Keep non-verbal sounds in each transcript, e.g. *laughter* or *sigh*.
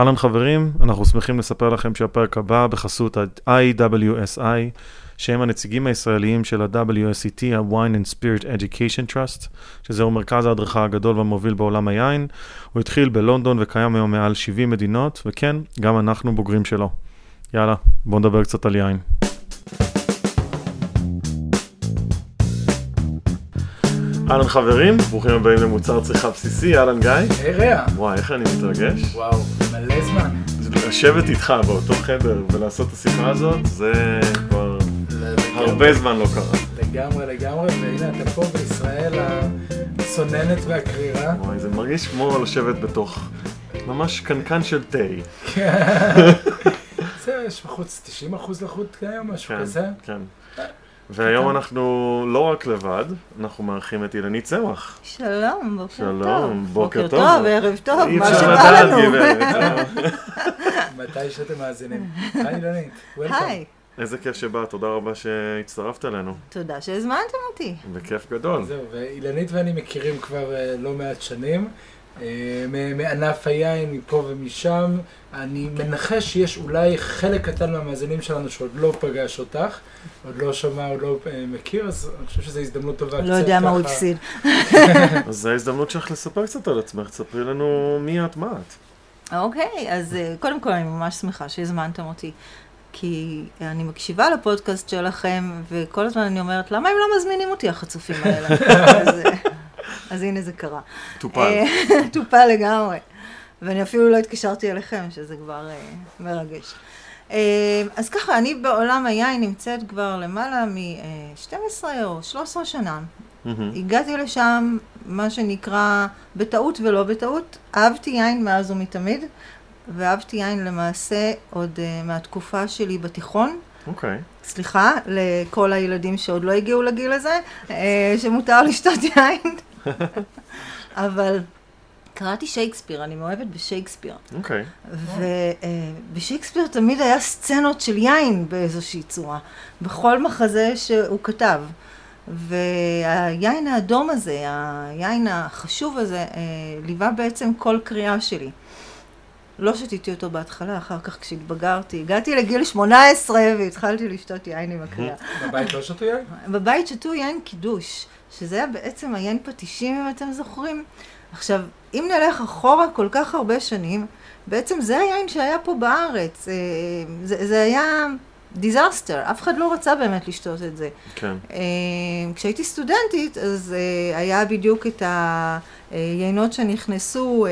אהלן חברים, אנחנו שמחים לספר לכם שהפרק הבא בחסות ה-IWSI, שהם הנציגים הישראליים של ה-WSET, ה-Wine and Spirit Education Trust, שזהו מרכז ההדרכה הגדול והמוביל בעולם היין. הוא התחיל בלונדון וקיים היום מעל 70 מדינות, וכן, גם אנחנו בוגרים שלו. יאללה, בואו נדבר קצת על יין. אהלן חברים, ברוכים הבאים למוצר צריכה בסיסי, אהלן גיא. היי רע. וואי, איך אני מתרגש. וואו, מלא זמן. לשבת איתך באותו חדר ולעשות את השיחה הזאת, זה כבר הרבה זמן לא קרה. לגמרי, לגמרי, והנה אתה פה בישראל הצוננת והקרירה. וואי, זה מרגיש כמו לשבת בתוך ממש קנקן של תה. *laughs* זה, יש בחוץ 90 אחוז לחות היום, משהו כן, כזה. כן. והיום אנחנו לא רק לבד, אנחנו מארחים את אילנית צמח. שלום, בוקר שלום, טוב. בוקר טוב. טוב, ערב טוב, אי מה אפשר שבא לדעת, לנו. גברת. *laughs* מתי שאתם מאזינים. היי אילנית, וולקאם. היי, איזה כיף שבאת, תודה רבה שהצטרפת אלינו. תודה שהזמנתם אותי. בכיף גדול. זהו, ואילנית ואני מכירים כבר אה, לא מעט שנים. אה, מענף היין, מפה ומשם. אני מנחש שיש אולי חלק קטן מהמאזינים שלנו שעוד לא פגש אותך, עוד לא שמע, עוד לא אה, מכיר, אז אני חושב שזו הזדמנות טובה לא יודע מה הוא הפסיד. אז *laughs* זו ההזדמנות שלך לספר קצת על עצמך, תספרי לנו מי את, מה את. אוקיי, אז אה, קודם כל אני ממש שמחה שהזמנתם אותי. כי אני מקשיבה לפודקאסט שלכם, וכל הזמן אני אומרת, למה הם לא מזמינים אותי, החצופים האלה? *laughs* אז, הנה זה קרה. טופל. אה, *laughs* טופל לגמרי. ואני אפילו לא התקשרתי אליכם, שזה כבר אה, מרגש. אה, אז ככה, אני בעולם היין נמצאת כבר למעלה מ-12 או 13 שנה. מהמם. הגעתי לשם, מה שנקרא, בטעות ולא בטעות. אהבתי יין מאז ומתמיד, ואהבתי יין למעשה עוד uh, מהתקופה שלי בתיכון. אוקיי. סליחה, לכל הילדים שעוד לא הגיעו לגיל הזה, uh, שמותר לשתות יין. *laughs* אבל קראתי שייקספיר, אני מאוהבת בשייקספיר. אוקיי. ובשייקספיר תמיד היה סצנות של יין באיזושהי צורה, בכל מחזה שהוא כתב. והיין האדום הזה, היין החשוב הזה, אה, ליווה בעצם כל קריאה שלי. לא שתיתי אותו בהתחלה, אחר כך כשהתבגרתי, הגעתי לגיל 18 והתחלתי לשתות יין עם הקריאה. בבית לא שתו יין? בבית שתו יין קידוש, שזה היה בעצם היין פטישים, אם אתם זוכרים. עכשיו, אם נלך אחורה כל כך הרבה שנים, בעצם זה היין שהיה פה בארץ. אה, זה, זה היה disaster, אף אחד לא רצה באמת לשתות את זה. כן. אה, כשהייתי סטודנטית, אז אה, היה בדיוק את היינות שנכנסו,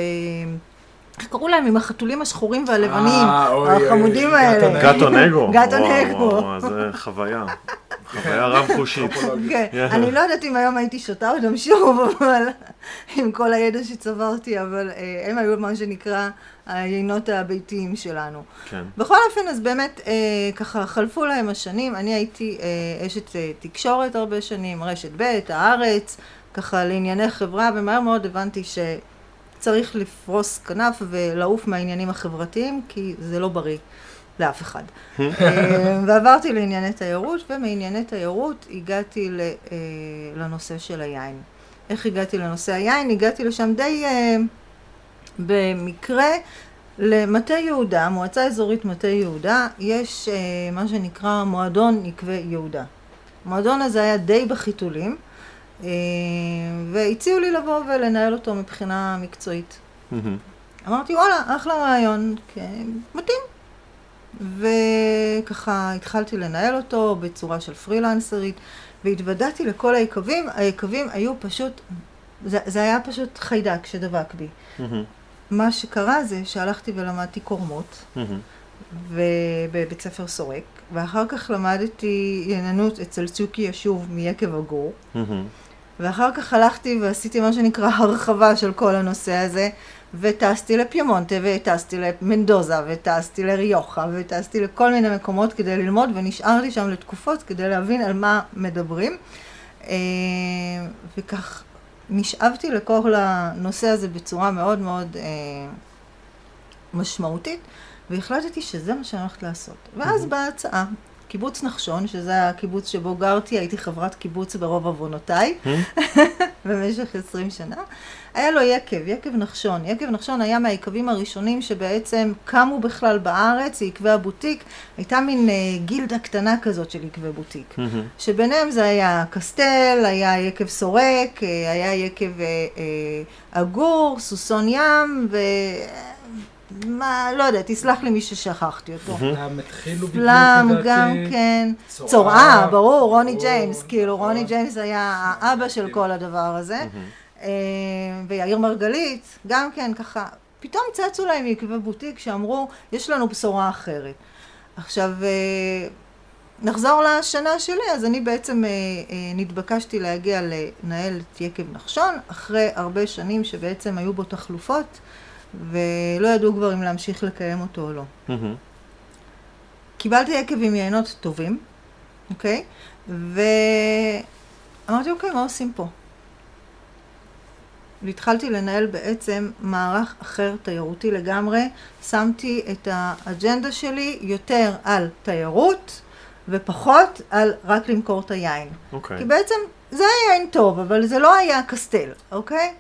איך קראו להם? עם החתולים השחורים והלבנים, אה, החמודים האלה. Gato Negro. Gato Negro. זה חוויה. חוויה רב-חושית. כן, אני לא יודעת אם היום הייתי שותה אותם שוב, אבל *laughs* עם כל הידע שצברתי, אבל אה, הם היו מה שנקרא היינות הביתיים שלנו. כן. בכל אופן, אז באמת, אה, ככה חלפו להם השנים, אני הייתי אשת תקשורת הרבה שנים, רשת ב', הארץ, ככה לענייני חברה, ומהר מאוד הבנתי שצריך לפרוס כנף ולעוף מהעניינים החברתיים, כי זה לא בריא לאף אחד. *laughs* אה, ועברתי לענייני תיירות, ומענייני תיירות הגעתי אה, לנושא של היין. איך הגעתי לנושא היין? הגעתי לשם די אה, במקרה. למטה יהודה, מועצה אזורית מטה יהודה, יש אה, מה שנקרא מועדון נקבי יהודה. המועדון הזה היה די בחיתולים, והציעו לי לבוא ולנהל אותו מבחינה מקצועית. אמרתי, וואלה, אחלה רעיון, כן, מתאים. וככה התחלתי לנהל אותו בצורה של פרילנסרית, והתוודעתי לכל היקבים, היקבים היו פשוט, זה, זה היה פשוט חיידק שדבק בי. מה שקרה זה שהלכתי ולמדתי קורמות. ובבית ספר סורק, ואחר כך למדתי עניינות אצל צוקי ישוב מיקב הגור. ואחר כך הלכתי ועשיתי מה שנקרא *laughs* הרחבה של כל הנושא הזה, וטסתי לפיומונטה, וטסתי למנדוזה, וטסתי לריוחה, וטסתי לכל מיני מקומות כדי ללמוד, ונשארתי שם לתקופות כדי להבין על מה מדברים. אה, וכך נשאבתי לכל הנושא הזה בצורה מאוד מאוד אה, משמעותית, והחלטתי שזה מה שאני הולכת לעשות. ואז באה הצעה קיבוץ נחשון, שזה הקיבוץ שבו גרתי, הייתי חברת קיבוץ ברוב עוונותיי, *laughs* במשך 20 שנה. היה לו יקב, יקב נחשון. יקב נחשון היה מהיקבים הראשונים שבעצם קמו בכלל בארץ, יקבי הבוטיק. הייתה מין אה, גילדה קטנה כזאת של יקבי בוטיק. שביניהם זה היה קסטל, היה יקב סורק, אה, היה יקב אה, אה, עגור, סוסון ים, ו... מה, לא יודע, תסלח לי מי ששכחתי אותו. פלאם התחילו בדיוק, פלאם לדעתי. גם כן. צורעה. ברור, רוני ג'יימס, כאילו. רוני ג'יימס היה האבא של כל הדבר הזה. אה, ויאיר מרגלית, גם כן ככה, פתאום צצו להם מעקבי בוטיק שאמרו, יש לנו בשורה אחרת. עכשיו, אה, נחזור לשנה שלי, אז אני בעצם אה, נתבקשתי להגיע לנהל את יקב נחשון, אחרי הרבה שנים שבעצם היו בו תחלופות, ולא ידעו כבר אם להמשיך לקיים אותו או לא. קיבלתי יקב עם יינות טובים, אוקיי? ואמרתי, אוקיי, מה עושים פה? והתחלתי לנהל בעצם מערך אחר תיירותי לגמרי. שמתי את האג'נדה שלי יותר על תיירות ופחות על רק למכור את היין. אוקיי. כי בעצם זה היה יין טוב, אבל זה לא היה קסטל, אוקיי? אז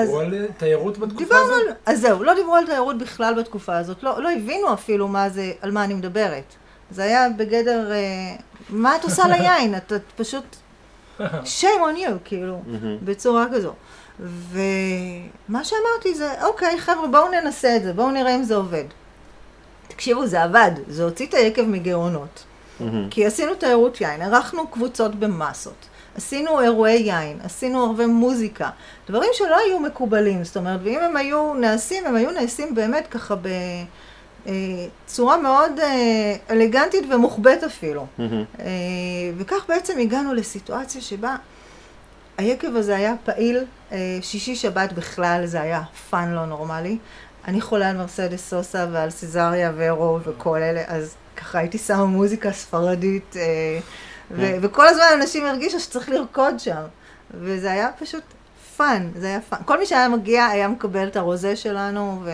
דיברו על תיירות בתקופה דיברנו הזאת? על... אז זהו, לא דיברו על תיירות בכלל בתקופה הזאת. לא, לא הבינו אפילו מה זה, על מה אני מדברת. זה היה בגדר, אה, מה את עושה ליין? את, את פשוט... *laughs* shame on you, כאילו, בצורה כזו. ומה שאמרתי זה, אוקיי, חבר'ה, בואו ננסה את זה, בואו נראה אם זה עובד. תקשיבו, זה עבד, זה הוציא את היקב מגירעונות. כי עשינו תיירות יין, ערכנו קבוצות במסות, עשינו אירועי יין, עשינו הרבה מוזיקה, דברים שלא היו מקובלים, זאת אומרת, ואם הם היו נעשים, הם היו נעשים באמת ככה בצורה מאוד אה, אלגנטית ומוחבאת אפילו. אה, וכך בעצם הגענו לסיטואציה שבה היקב הזה היה פעיל, אה, שישי שבת בכלל, זה היה fun לא נורמלי. אני חולה על מרסדס סוסה ועל סזריה אבורה וכל אלה, אז ככה הייתי שמה מוזיקה ספרדית, אה, ו- וכל הזמן אנשים הרגישו שצריך לרקוד שם. וזה היה פשוט fun, זה היה fun. כל מי שהיה מגיע היה מקבל את הרוזה שלנו, ו...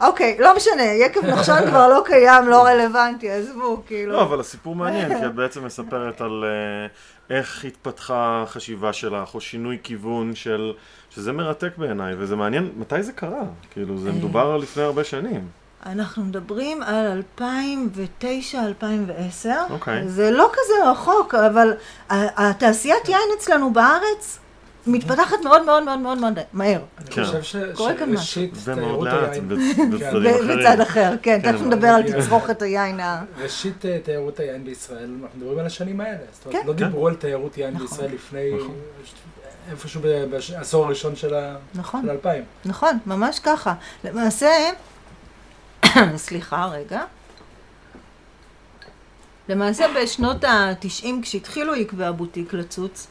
אוקיי, לא משנה, יקב נחשון *laughs* כבר לא קיים, לא רלוונטי, עזבו, כאילו. לא, אבל הסיפור מעניין, כי את *laughs* בעצם מספרת על אה, איך התפתחה החשיבה שלך, או שינוי כיוון של... שזה מרתק בעיניי, וזה מעניין, מתי זה קרה? כאילו, זה מדובר על לפני הרבה שנים. אנחנו מדברים על 2009-2010. אוקיי. זה לא כזה רחוק, אבל התעשיית יין אצלנו בארץ מתפתחת מאוד מאוד מאוד מאוד מאוד מהר. אני כן. חושב ש- קורה כאן שראשית תיירות לאט, היין, כן. בצדדים ב- אחרים. בצד אחר, כן, כן, תכף אבל נדבר על נגיע. תצרוכת היין ה... ראשית אה, תיירות היין בישראל, אנחנו מדברים על השנים האלה. זאת אומרת, כן. לא כן. דיברו על תיירות יין נכון. בישראל לפני נכון. איפשהו בעשור הראשון של ה- נכון, של האלפיים. נכון, ממש ככה. למעשה, *coughs* סליחה רגע. למעשה בשנות ה-90, כשהתחילו עקבי הבוטיק לצוץ,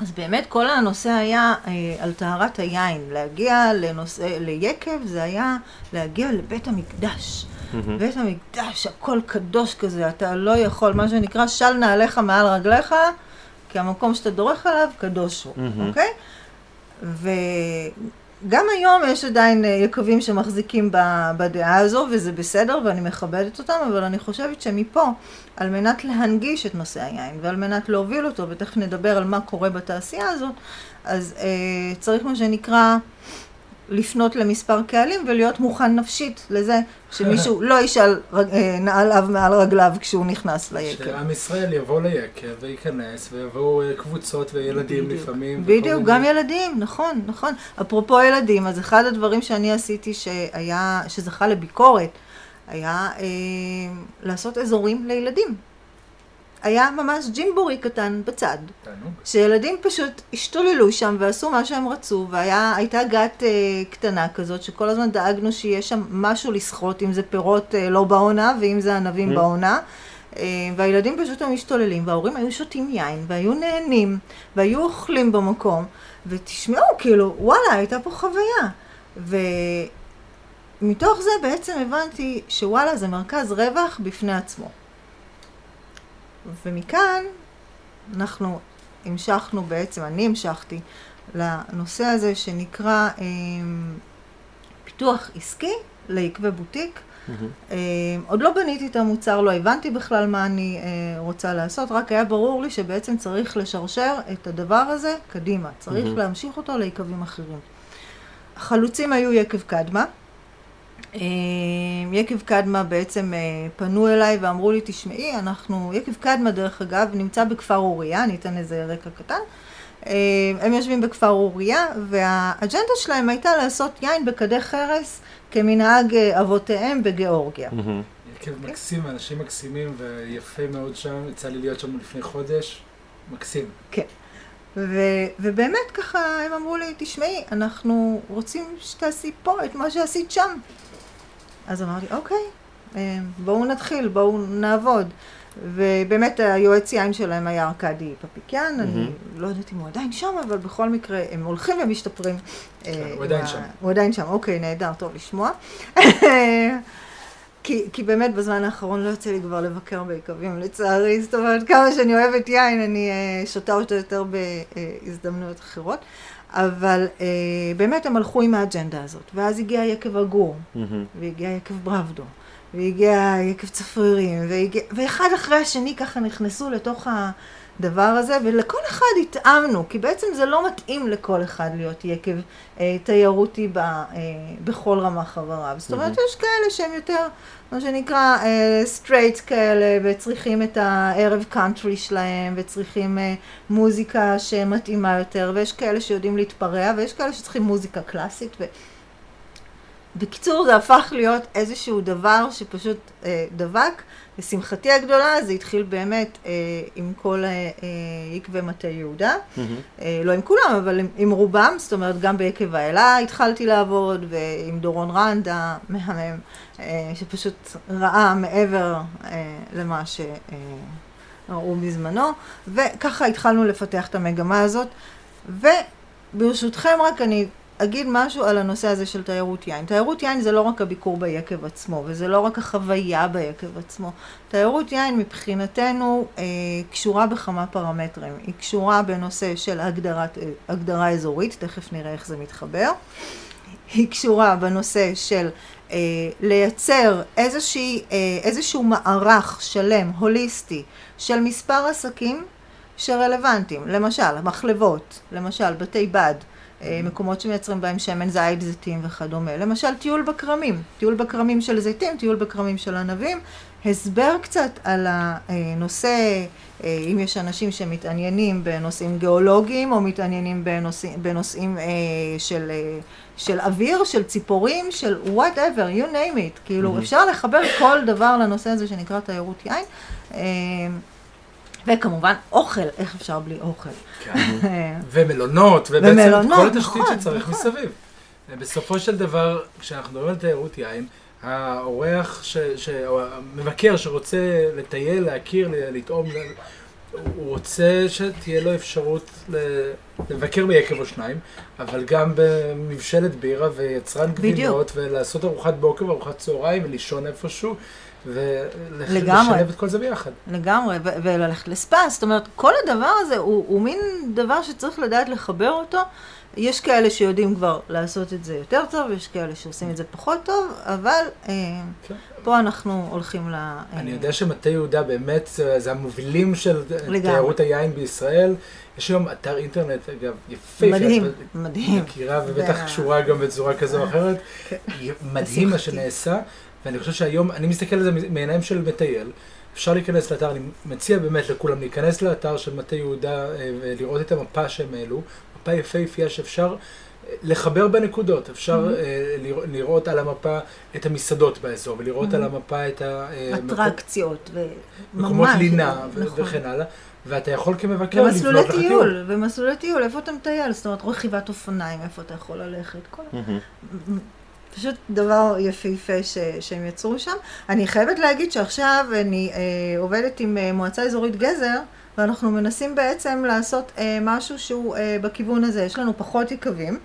אז באמת כל הנושא היה אה, על טהרת היין. להגיע לנושא, ליקב זה היה להגיע לבית המקדש. מהמם. בית המקדש, הכל קדוש כזה, אתה לא יכול, מה שנקרא, של נעליך מעל רגליך, כי המקום שאתה דורך עליו קדוש הוא, מהמם. אוקיי? וגם היום יש עדיין אה, יקבים שמחזיקים בדעה הזו, וזה בסדר, ואני מכבדת אותם, אבל אני חושבת שמפה, על מנת להנגיש את נושא היין, ועל מנת להוביל אותו, ותכף נדבר על מה קורה בתעשייה הזאת, אז אה, צריך מה שנקרא... לפנות למספר קהלים ולהיות מוכן נפשית לזה שמישהו *laughs* לא ישאל רג- אה, נעליו מעל רגליו כשהוא נכנס ליקב. שעם ישראל יבוא ליקב וייכנס, ויבואו אה, קבוצות וילדים בדיוק. לפעמים. בדיוק, מיני- גם ילדים, נכון, נכון. אפרופו ילדים, אז אחד הדברים שאני עשיתי שהיה, שזכה לביקורת, היה אה, לעשות אזורים לילדים. היה ממש ג'ימבורי קטן בצד, תענוג. שילדים פשוט השתוללו שם ועשו מה שהם רצו, והייתה גת אה, קטנה כזאת, שכל הזמן דאגנו שיהיה שם משהו לסחוט, אם זה פירות אה, לא בעונה, ואם זה ענבים Mm. בעונה. אה, והילדים פשוט היו משתוללים, וההורים היו שותים יין, והיו נהנים, והיו אוכלים במקום, ותשמעו, כאילו, וואלה, הייתה פה חוויה. ומתוך זה בעצם הבנתי שוואלה, זה מרכז רווח בפני עצמו. ומכאן אנחנו המשכנו בעצם, אני המשכתי לנושא הזה שנקרא אה, פיתוח עסקי ליקבי בוטיק. אה, עוד לא בניתי את המוצר, לא הבנתי בכלל מה אני אה, רוצה לעשות, רק היה ברור לי שבעצם צריך לשרשר את הדבר הזה קדימה, צריך מהמם. להמשיך אותו ליקבים אחרים. החלוצים היו יקב קדמה. אה, יקב קדמה בעצם אה, פנו אליי ואמרו לי, תשמעי, אנחנו, יקב קדמה דרך אגב נמצא בכפר אוריה, אני אתן איזה רקע קטן. אה, הם יושבים בכפר אוריה, והאג'נדה שלהם הייתה לעשות יין בכדי חרס כמנהג אבותיהם בגיאורגיה. יקב מקסים, אנשים מקסימים ויפה מאוד שם, יצא לי להיות שם לפני חודש, מקסים. ו- ובאמת ככה הם אמרו לי, תשמעי, אנחנו רוצים שתעשי פה את מה שעשית שם. אז אמרתי, אוקיי, אה, בואו נתחיל, בואו נעבוד. ובאמת היועץ יין שלהם היה ארכדי פפיקיאן, אני. לא יודעת אם הוא עדיין שם, אבל בכל מקרה הם הולכים ומשתפרים. אה, הוא עדיין ה- שם. הוא עדיין שם, אוקיי, נהדר, טוב לשמוע. *laughs* כי, כי באמת בזמן האחרון לא יוצא לי כבר לבקר ביקבים, לצערי. זאת אומרת, כמה שאני אוהבת יין, אני uh, שותה אותו יותר בהזדמנויות אחרות. אבל uh, באמת הם הלכו עם האג'נדה הזאת. ואז הגיע יקב הגור, מהמם. והגיע יקב ברבדו, והגיע יקב צפרירים, והגיע... ואחד אחרי השני ככה נכנסו לתוך הדבר הזה, ולכל אחד התאמנו, כי בעצם זה לא מתאים לכל אחד להיות יקב אה, תיירותי ב, אה, בכל רמ"ח איבריו. זאת אומרת, מהמם. יש כאלה שהם יותר, מה שנקרא, straight כאלה, וצריכים את הערב קאנטרי שלהם, וצריכים אה, מוזיקה שמתאימה יותר, ויש כאלה שיודעים להתפרע, ויש כאלה שצריכים מוזיקה קלאסית. ו... בקיצור, זה הפך להיות איזשהו דבר שפשוט אה, דבק. לשמחתי הגדולה, זה התחיל באמת אה, עם כל אה, אה, מטה יהודה. מהמם. אה, לא עם כולם, אבל עם, עם רובם, זאת אומרת, גם ביקב האלה התחלתי לעבוד, ועם דורון רנד המהמם, אה, שפשוט ראה מעבר אה, למה שראו בזמנו, וככה התחלנו לפתח את המגמה הזאת. וברשותכם רק אני אגיד משהו על הנושא הזה של תיירות יין. תיירות יין זה לא רק הביקור ביקב עצמו, וזה לא רק החוויה ביקב עצמו. תיירות יין מבחינתנו אה, קשורה בכמה פרמטרים. היא קשורה בנושא של הגדרת, אה, הגדרה אזורית, תכף נראה איך זה מתחבר. היא קשורה בנושא של אה, לייצר איזושהי, אה, איזשהו מערך שלם, הוליסטי, של מספר עסקים שרלוונטיים. למשל, מחלבות, למשל, בתי בד. אה, מקומות שמייצרים בהם שמן זית, זיתים וכדומה. למשל, טיול בכרמים. טיול בכרמים של זיתים, טיול בכרמים של ענבים. הסבר קצת על הנושא, אה, אם יש אנשים שמתעניינים בנושאים גיאולוגיים, או מתעניינים בנושאים, בנושאים אה, של, של אוויר, של ציפורים, של whatever, you name it. כאילו. אפשר לחבר כל דבר לנושא הזה שנקרא תיירות יין. אה, וכמובן, אוכל, איך אפשר בלי אוכל? *laughs* ומלונות, ובעצם ומלונות, כל התשתית נכון, שצריך נכון. מסביב. בסופו של דבר, כשאנחנו מדברים על תיירות יין, האורח, ש, ש, או המבקר שרוצה לטייל, להכיר, לטעום, הוא רוצה שתהיה לו אפשרות לבקר ביקב או שניים, אבל גם במבשלת בירה ויצרן. גבינות, ולעשות ארוחת בוקר וארוחת צהריים ולישון איפשהו. ולשלב את כל זה ביחד. לגמרי, ו- וללכת לספא, זאת אומרת, כל הדבר הזה הוא, הוא מין דבר שצריך לדעת לחבר אותו. יש כאלה שיודעים כבר לעשות את זה יותר טוב, יש כאלה שעושים את זה פחות טוב, אבל אה, כן. פה אנחנו הולכים ל... אה, אני יודע שמטה יהודה באמת זה, זה המובילים של לגמרי. תיירות היין בישראל. יש היום אתר אינטרנט, אגב, יפה. מדהים, מדהים. מכירה ובטח קשורה גם בצורה כזו או אחרת. כן. מדהים מה. שנעשה, ואני חושב שהיום, אני מסתכל על זה מעיניים של מטייל. אפשר להיכנס לאתר, אני מציע באמת לכולם להיכנס לאתר של מטה יהודה אה, ולראות את המפה שהם העלו, מפה יפהפייה שאפשר אה, לחבר בנקודות, אפשר Mhm. אה, לראות- לראות על המפה את המסעדות באזור, ולראות Mhm. על המפה את ה... אה, אטרקציות, מקומות וממש, לינה ו- נכון. וכן הלאה, ואתה יכול כמבקר ומסלולי לבנות לך טיול, ומסלולי טיול, איפה אתה מטייל? זאת אומרת, רכיבת אופניים, איפה אתה יכול ללכת? כל... מהמם. פשוט דבר יפהפה ש, שהם יצרו שם. אני חייבת להגיד שעכשיו אני אה, עובדת עם אה, מועצה אזורית גזר, ואנחנו מנסים בעצם לעשות אה, משהו שהוא אה, בכיוון הזה. יש לנו פחות יקבים.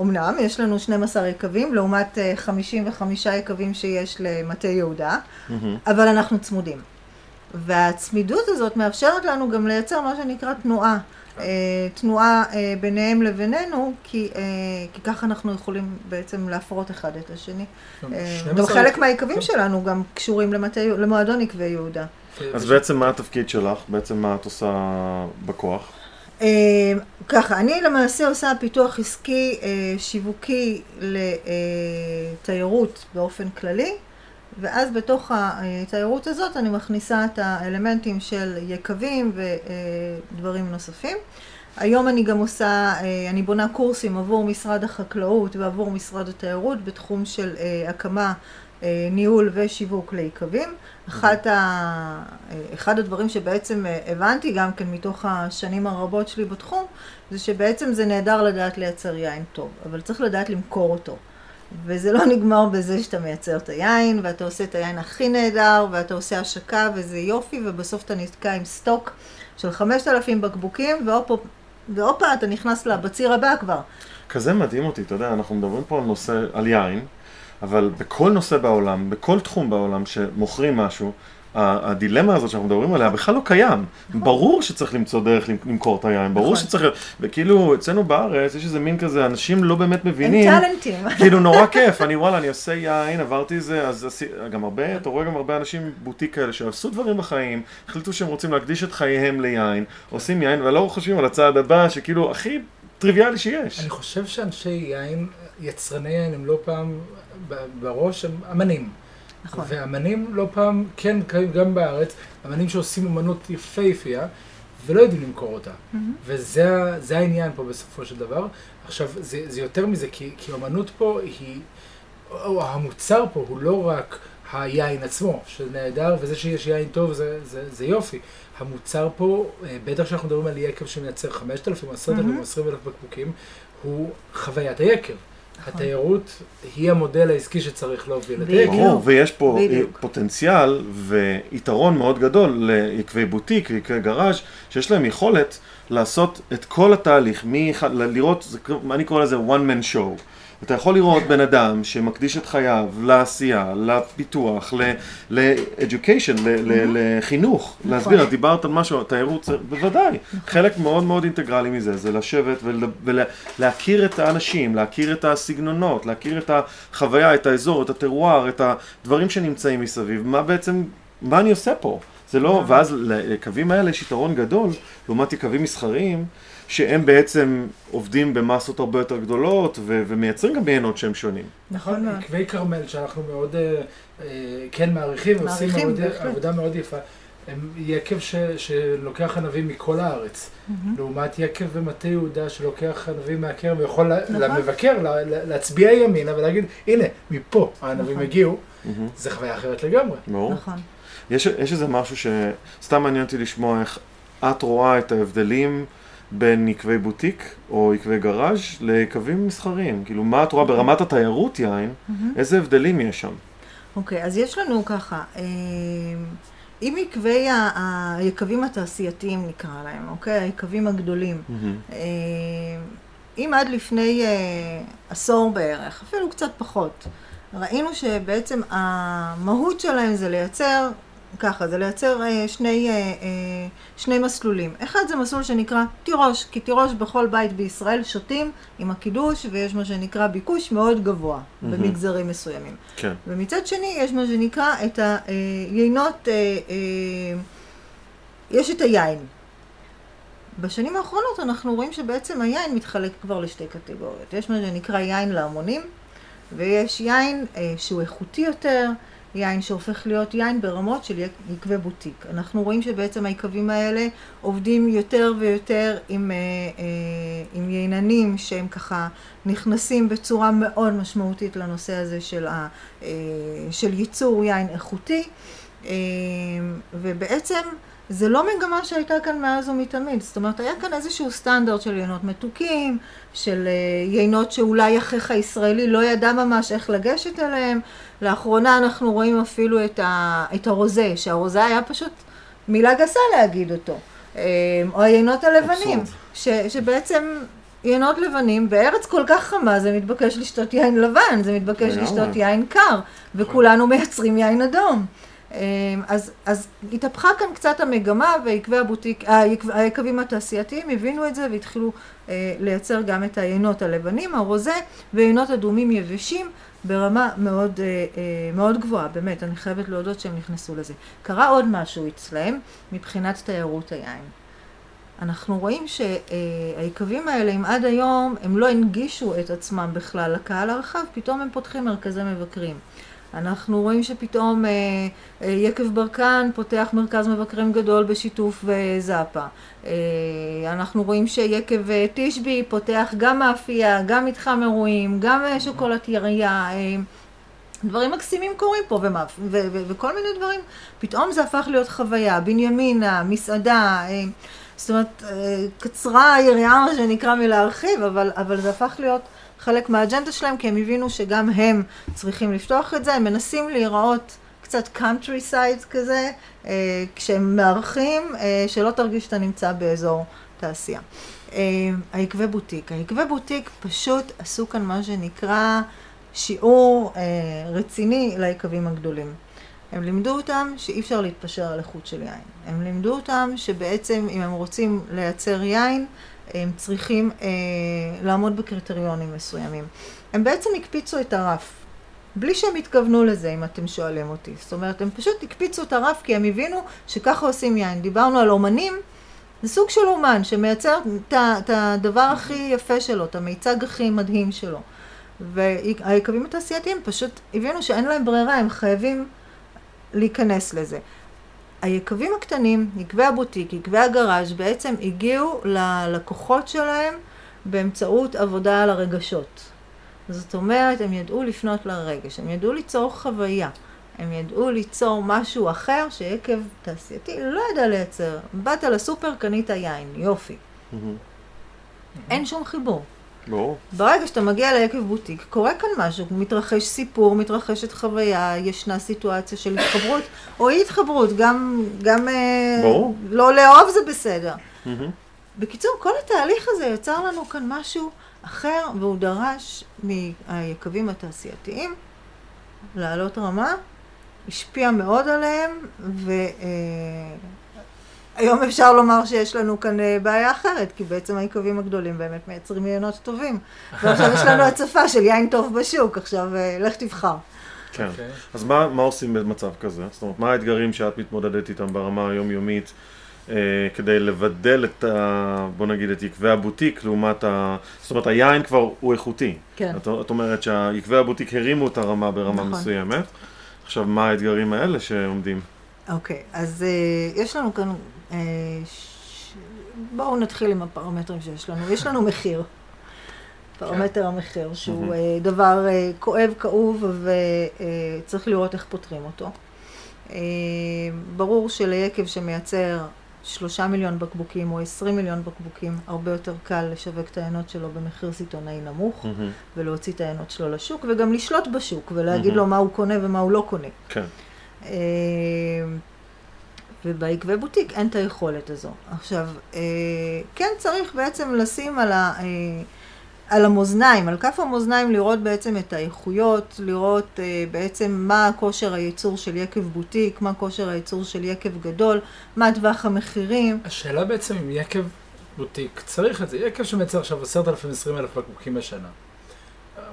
אמנם, יש לנו 12 יקבים, לעומת אה, 55 יקבים שיש למטה יהודה, מהמם. אבל אנחנו צמודים. והצמידות הזאת מאפשרת לנו גם לייצר מה שנקרא תנועה. אה, תנועה אה, ביניהם לבינינו, כי, אה, כי ככה אנחנו יכולים בעצם להפרות אחד את השני. גם אה, 12 גם חלק מהיקבים כן. שלנו גם קשורים למטה, למועדון עקבי יהודה. אז בעצם מה התפקיד שלך? בעצם מה את עושה בכוח? אה, ככה, אני למעשה עושה פיתוח עסקי אה, שיווקי לתיירות באופן כללי, ואז בתוך התיירות הזאת אני מכניסה את האלמנטים של יקבים ודברים נוספים. היום אני גם עושה, אה, אני בונה קורסים עבור משרד החקלאות ועבור משרד התיירות בתחום של אה, הקמה, אה, ניהול ושיווק ליקבים. אחת ה... אה, אחד הדברים שבעצם אה, הבנתי גם כן מתוך השנים הרבות שלי בתחום, זה שבעצם זה נהדר לדעת לייצר יין טוב, אבל צריך לדעת למכור אותו. וזה לא נגמר בזה שאתה מייצר את היין, ואתה עושה את היין הכי נהדר, ואתה עושה השקה, וזה יופי, ובסוף אתה נתקע עם סטוק של 5,000 בקבוקים, והופה אתה נכנס לבציר הבא כבר. כזה מדהים אותי, אתה יודע, אנחנו מדברים פה על נושא, על יין, אבל בכל נושא בעולם, בכל תחום בעולם שמוכרים משהו, הדילמה הזאת שאנחנו מדברים עליה בכלל לא קיים. ברור שצריך למצוא דרך למ- למכור את היין, ברור נכון. שצריך, וכאילו אצלנו בארץ יש איזה מין כזה, אנשים לא באמת מבינים. הם טאלנטים. *laughs* כאילו נורא כיף, אני וואלה, אני עושה יין, עברתי זה, אז עשי, גם הרבה, אתה רואה גם הרבה אנשים בוטיק כאלה שעשו דברים בחיים, החליטו שהם רוצים להקדיש את חייהם ליין, עושים יין, ולא חושבים על הצעד הבא, שכאילו הכי טריוויאלי שיש. אני חושב שאנשי יין, יצרני יין, הם לא פעם בראש, הם אמנים. נכון. ואמנים לא פעם, כן, גם בארץ, אמנים שעושים אמנות יפהפייה, ולא יודעים למכור אותה. וזה ה- זה העניין פה בסופו של דבר. עכשיו, זה, זה יותר מזה, כי, כי אמנות פה היא, או המוצר פה הוא לא רק היין עצמו, שנהדר, וזה שיש יין טוב זה, זה, זה יופי. המוצר פה, אה, בטח כשאנחנו מדברים על יקב שמייצר 5,000, 10,000, 20,000 בקבוקים, הוא חוויית היקב. התיירות היא המודל העסקי שצריך להוביל את. היקב. ברור, ויש פה בדיוק. פוטנציאל ויתרון מאוד גדול ליקבי בוטיק ויקבי גראז' שיש להם יכולת לעשות את כל התהליך, ל- לראות, אני קורא לזה one man show. אתה יכול לראות בן אדם שמקדיש את חייו לעשייה, לפיתוח, ל-education, ל- לחינוך, נכון. להסביר, את דיברת על משהו, תיירות, בוודאי, חלק מאוד מאוד אינטגרלי מזה, זה לשבת ולהכיר את האנשים, להכיר את הסגנונות, להכיר את החוויה, את האזור, את הטרואר, את הדברים שנמצאים מסביב, מה בעצם, מה אני עושה פה? זה לא, ואז לקווים האלה יש יתרון גדול, לעומת יקבים מסחריים, שהם בעצם עובדים במסות הרבה יותר גדולות, ו- ומייצרים גם יינות שהם שונים. נכון מאוד. עקבי כרמל שאנחנו מאוד אה, אה, כן מעריכים בהחלט. עבודה מאוד יפה. הם יקב ש, שלוקח ענבים מכל הארץ, לעומת יקב במטה יהודה שלוקח ענבים מהכרם ויכול נכון. למבקר לה- לה- להצביע ימינה ולהגיד, הנה, מפה הענבים נכון. הגיעו, זה חוויה אחרת לגמרי. ברור. נכון. יש, יש איזה משהו שסתם מעניין אותי לשמוע איך את רואה את ההבדלים בין יקבי בוטיק או יקבי גראז' ליקבים מסחריים. כאילו, מה את רואה ברמת התיירות יין, איזה הבדלים יש שם? אוקיי, אז יש לנו ככה, אה, עם עקבי ה- היקבים התעשייתיים נקרא להם, אוקיי? היקבים הגדולים. אה, אם עד לפני אה, עשור בערך, אפילו קצת פחות, ראינו שבעצם המהות שלהם זה לייצר, ככה, זה לייצר אה, שני, אה, אה, שני מסלולים. אחד זה מסלול שנקרא תירוש, כי תירוש בכל בית בישראל שותים עם הקידוש, ויש מה שנקרא ביקוש מאוד גבוה במגזרים מסוימים. כן. ומצד שני יש מה שנקרא את היינות, אה, אה, יש את היין. בשנים האחרונות אנחנו רואים שבעצם היין מתחלק כבר לשתי קטגוריות. יש מה שנקרא יין להמונים, ויש יין אה, שהוא איכותי יותר, יין שהופך להיות יין ברמות של יק- יקבי בוטיק. אנחנו רואים שבעצם היקבים האלה עובדים יותר ויותר עם, אה, אה, עם ייננים שהם ככה נכנסים בצורה מאוד משמעותית לנושא הזה של, ה, אה, של ייצור יין איכותי, אה, ובעצם זה לא מגמה שהייתה כאן מאז ומתמיד, זאת אומרת היה כאן איזשהו סטנדרט של יינות מתוקים, של אה, יינות שאולי אחיך הישראלי לא ידע ממש איך לגשת אליהם, לאחרונה אנחנו רואים אפילו את, ה, את הרוזה, שהרוזה היה פשוט מילה גסה להגיד אותו, אה, או היינות הלבנים. ש, שבעצם יינות לבנים, בארץ כל כך חמה זה מתבקש לשתות יין לבן, זה מתבקש. לשתות יין קר, וכולנו מייצרים יין אדום. אה, אז, אז התהפכה כאן קצת המגמה ויקבי הבוטיק, היקב, היקבים התעשייתיים הבינו את זה והתחילו אה, לייצר גם את היינות הלבנים, הרוזה ויינות אדומים יבשים ברמה מאוד, אה, אה, מאוד גבוהה, באמת, אני חייבת להודות שהם נכנסו לזה. קרה עוד משהו אצלהם מבחינת תיירות היין. אנחנו רואים שהיקבים האלה, אם עד היום הם לא הנגישו את עצמם בכלל לקהל הרחב, פתאום הם פותחים מרכזי מבקרים. אנחנו רואים שפתאום אה, אה, יקב ברקן פותח מרכז מבקרים גדול בשיתוף אה, זאפה. אה, אנחנו רואים שיקב אה, תשבי פותח גם מאפייה, גם מתחם אירועים, גם אה, שוקולטייריה. אה, דברים מקסימים קורים פה, ומאפ, ו- ו- וכל מיני דברים. פתאום זה הפך להיות חוויה, בנימינה, מסעדה. אה, זאת אומרת, אה, קצרה היריעה, מה שנקרא, מלהרחיב, אבל, אבל זה הפך להיות חלק מהאג'נדה שלהם, כי הם הבינו שגם הם צריכים לפתוח את זה, הם מנסים להיראות קצת country side כזה, אה, כשהם מארחים, אה, שלא תרגיש שאתה נמצא באזור תעשייה. היקבי בוטיק, היקבי בוטיק פשוט עשו כאן מה שנקרא שיעור רציני ליקבים הגדולים. הם לימדו אותם שאי אפשר להתפשר על איכות של יין. הם לימדו אותם שבעצם אם הם רוצים לייצר יין, הם צריכים אה, לעמוד בקריטריונים מסוימים. הם בעצם הקפיצו את הרף, בלי שהם התכוונו לזה, אם אתם שואלים אותי. זאת אומרת, הם פשוט הקפיצו את הרף כי הם הבינו שככה עושים יין. דיברנו על אומנים, זה סוג של אומן שמייצר את הדבר הכי יפה שלו, את המיצג הכי מדהים שלו. והיקבים התעשייתיים פשוט הבינו שאין להם ברירה, הם חייבים להיכנס לזה. היקבים הקטנים, יקבי הבוטיק, יקבי הגראז' בעצם הגיעו ללקוחות שלהם באמצעות עבודה על הרגשות. זאת אומרת, הם ידעו לפנות לרגש, הם ידעו ליצור חוויה, הם ידעו ליצור משהו אחר שיקב תעשייתי לא ידע לייצר. באת לסופר, קנית יין, יופי. Mm-hmm. אין שום חיבור. ברור. ברגע שאתה מגיע ליקב בוטיק, קורה כאן משהו, מתרחש סיפור, מתרחשת חוויה, ישנה סיטואציה של התחברות, או אי התחברות, גם, גם אה, ברור. לא לאהוב זה בסדר. בקיצור, כל התהליך הזה יצר לנו כאן משהו אחר, והוא דרש מהיקבים התעשייתיים לעלות רמה, השפיע מאוד עליהם, ו... אה, היום אפשר לומר שיש לנו כאן אה, בעיה אחרת, כי בעצם היקבים הגדולים באמת מייצרים יינות טובים. *laughs* ועכשיו יש לנו הצפה של יין טוב בשוק, עכשיו אה, לך תבחר. כן. Okay. אוקיי. אז מה, מה עושים במצב כזה? זאת אומרת, מה האתגרים שאת מתמודדת איתם ברמה היומיומית אה, כדי לבדל את ה... בוא נגיד את יקבי הבוטיק לעומת ה... זאת אומרת, היין כבר הוא איכותי. כן. את, את אומרת שיקבי הבוטיק הרימו את הרמה ברמה נכון. מסוימת. עכשיו, מה האתגרים האלה שעומדים? אוקיי, okay, אז uh, יש לנו כאן אה, בואו נתחיל עם הפרמטרים שיש לנו. יש לנו מחיר. פרמטר המחיר, שהוא אה, דבר אה, כואב, כאוב, וצריך לראות איך פותרים אותו. ברור שליקב שמייצר שלושה מיליון בקבוקים או עשרים מיליון בקבוקים, הרבה יותר קל לשווק את העיינות שלו במחיר סיטונאי נמוך, mm-hmm. ולהוציא את העיינות שלו לשוק, וגם לשלוט בשוק, ולהגיד mm-hmm. לו מה הוא קונה ומה הוא לא קונה. כן. ובעקבי בוטיק אין את היכולת הזו. עכשיו, אה, כן צריך בעצם לשים על, ה, אה, על המאזניים, על כף המאזניים לראות בעצם את האיכויות, לראות אה, בעצם מה כושר הייצור של יקב בוטיק, מה כושר הייצור של יקב גדול, מה טווח המחירים. השאלה בעצם אם יקב בוטיק צריך את זה, יקב שמייצר עכשיו עשרת אלפים, עשרים אלף בקבוקים בשנה.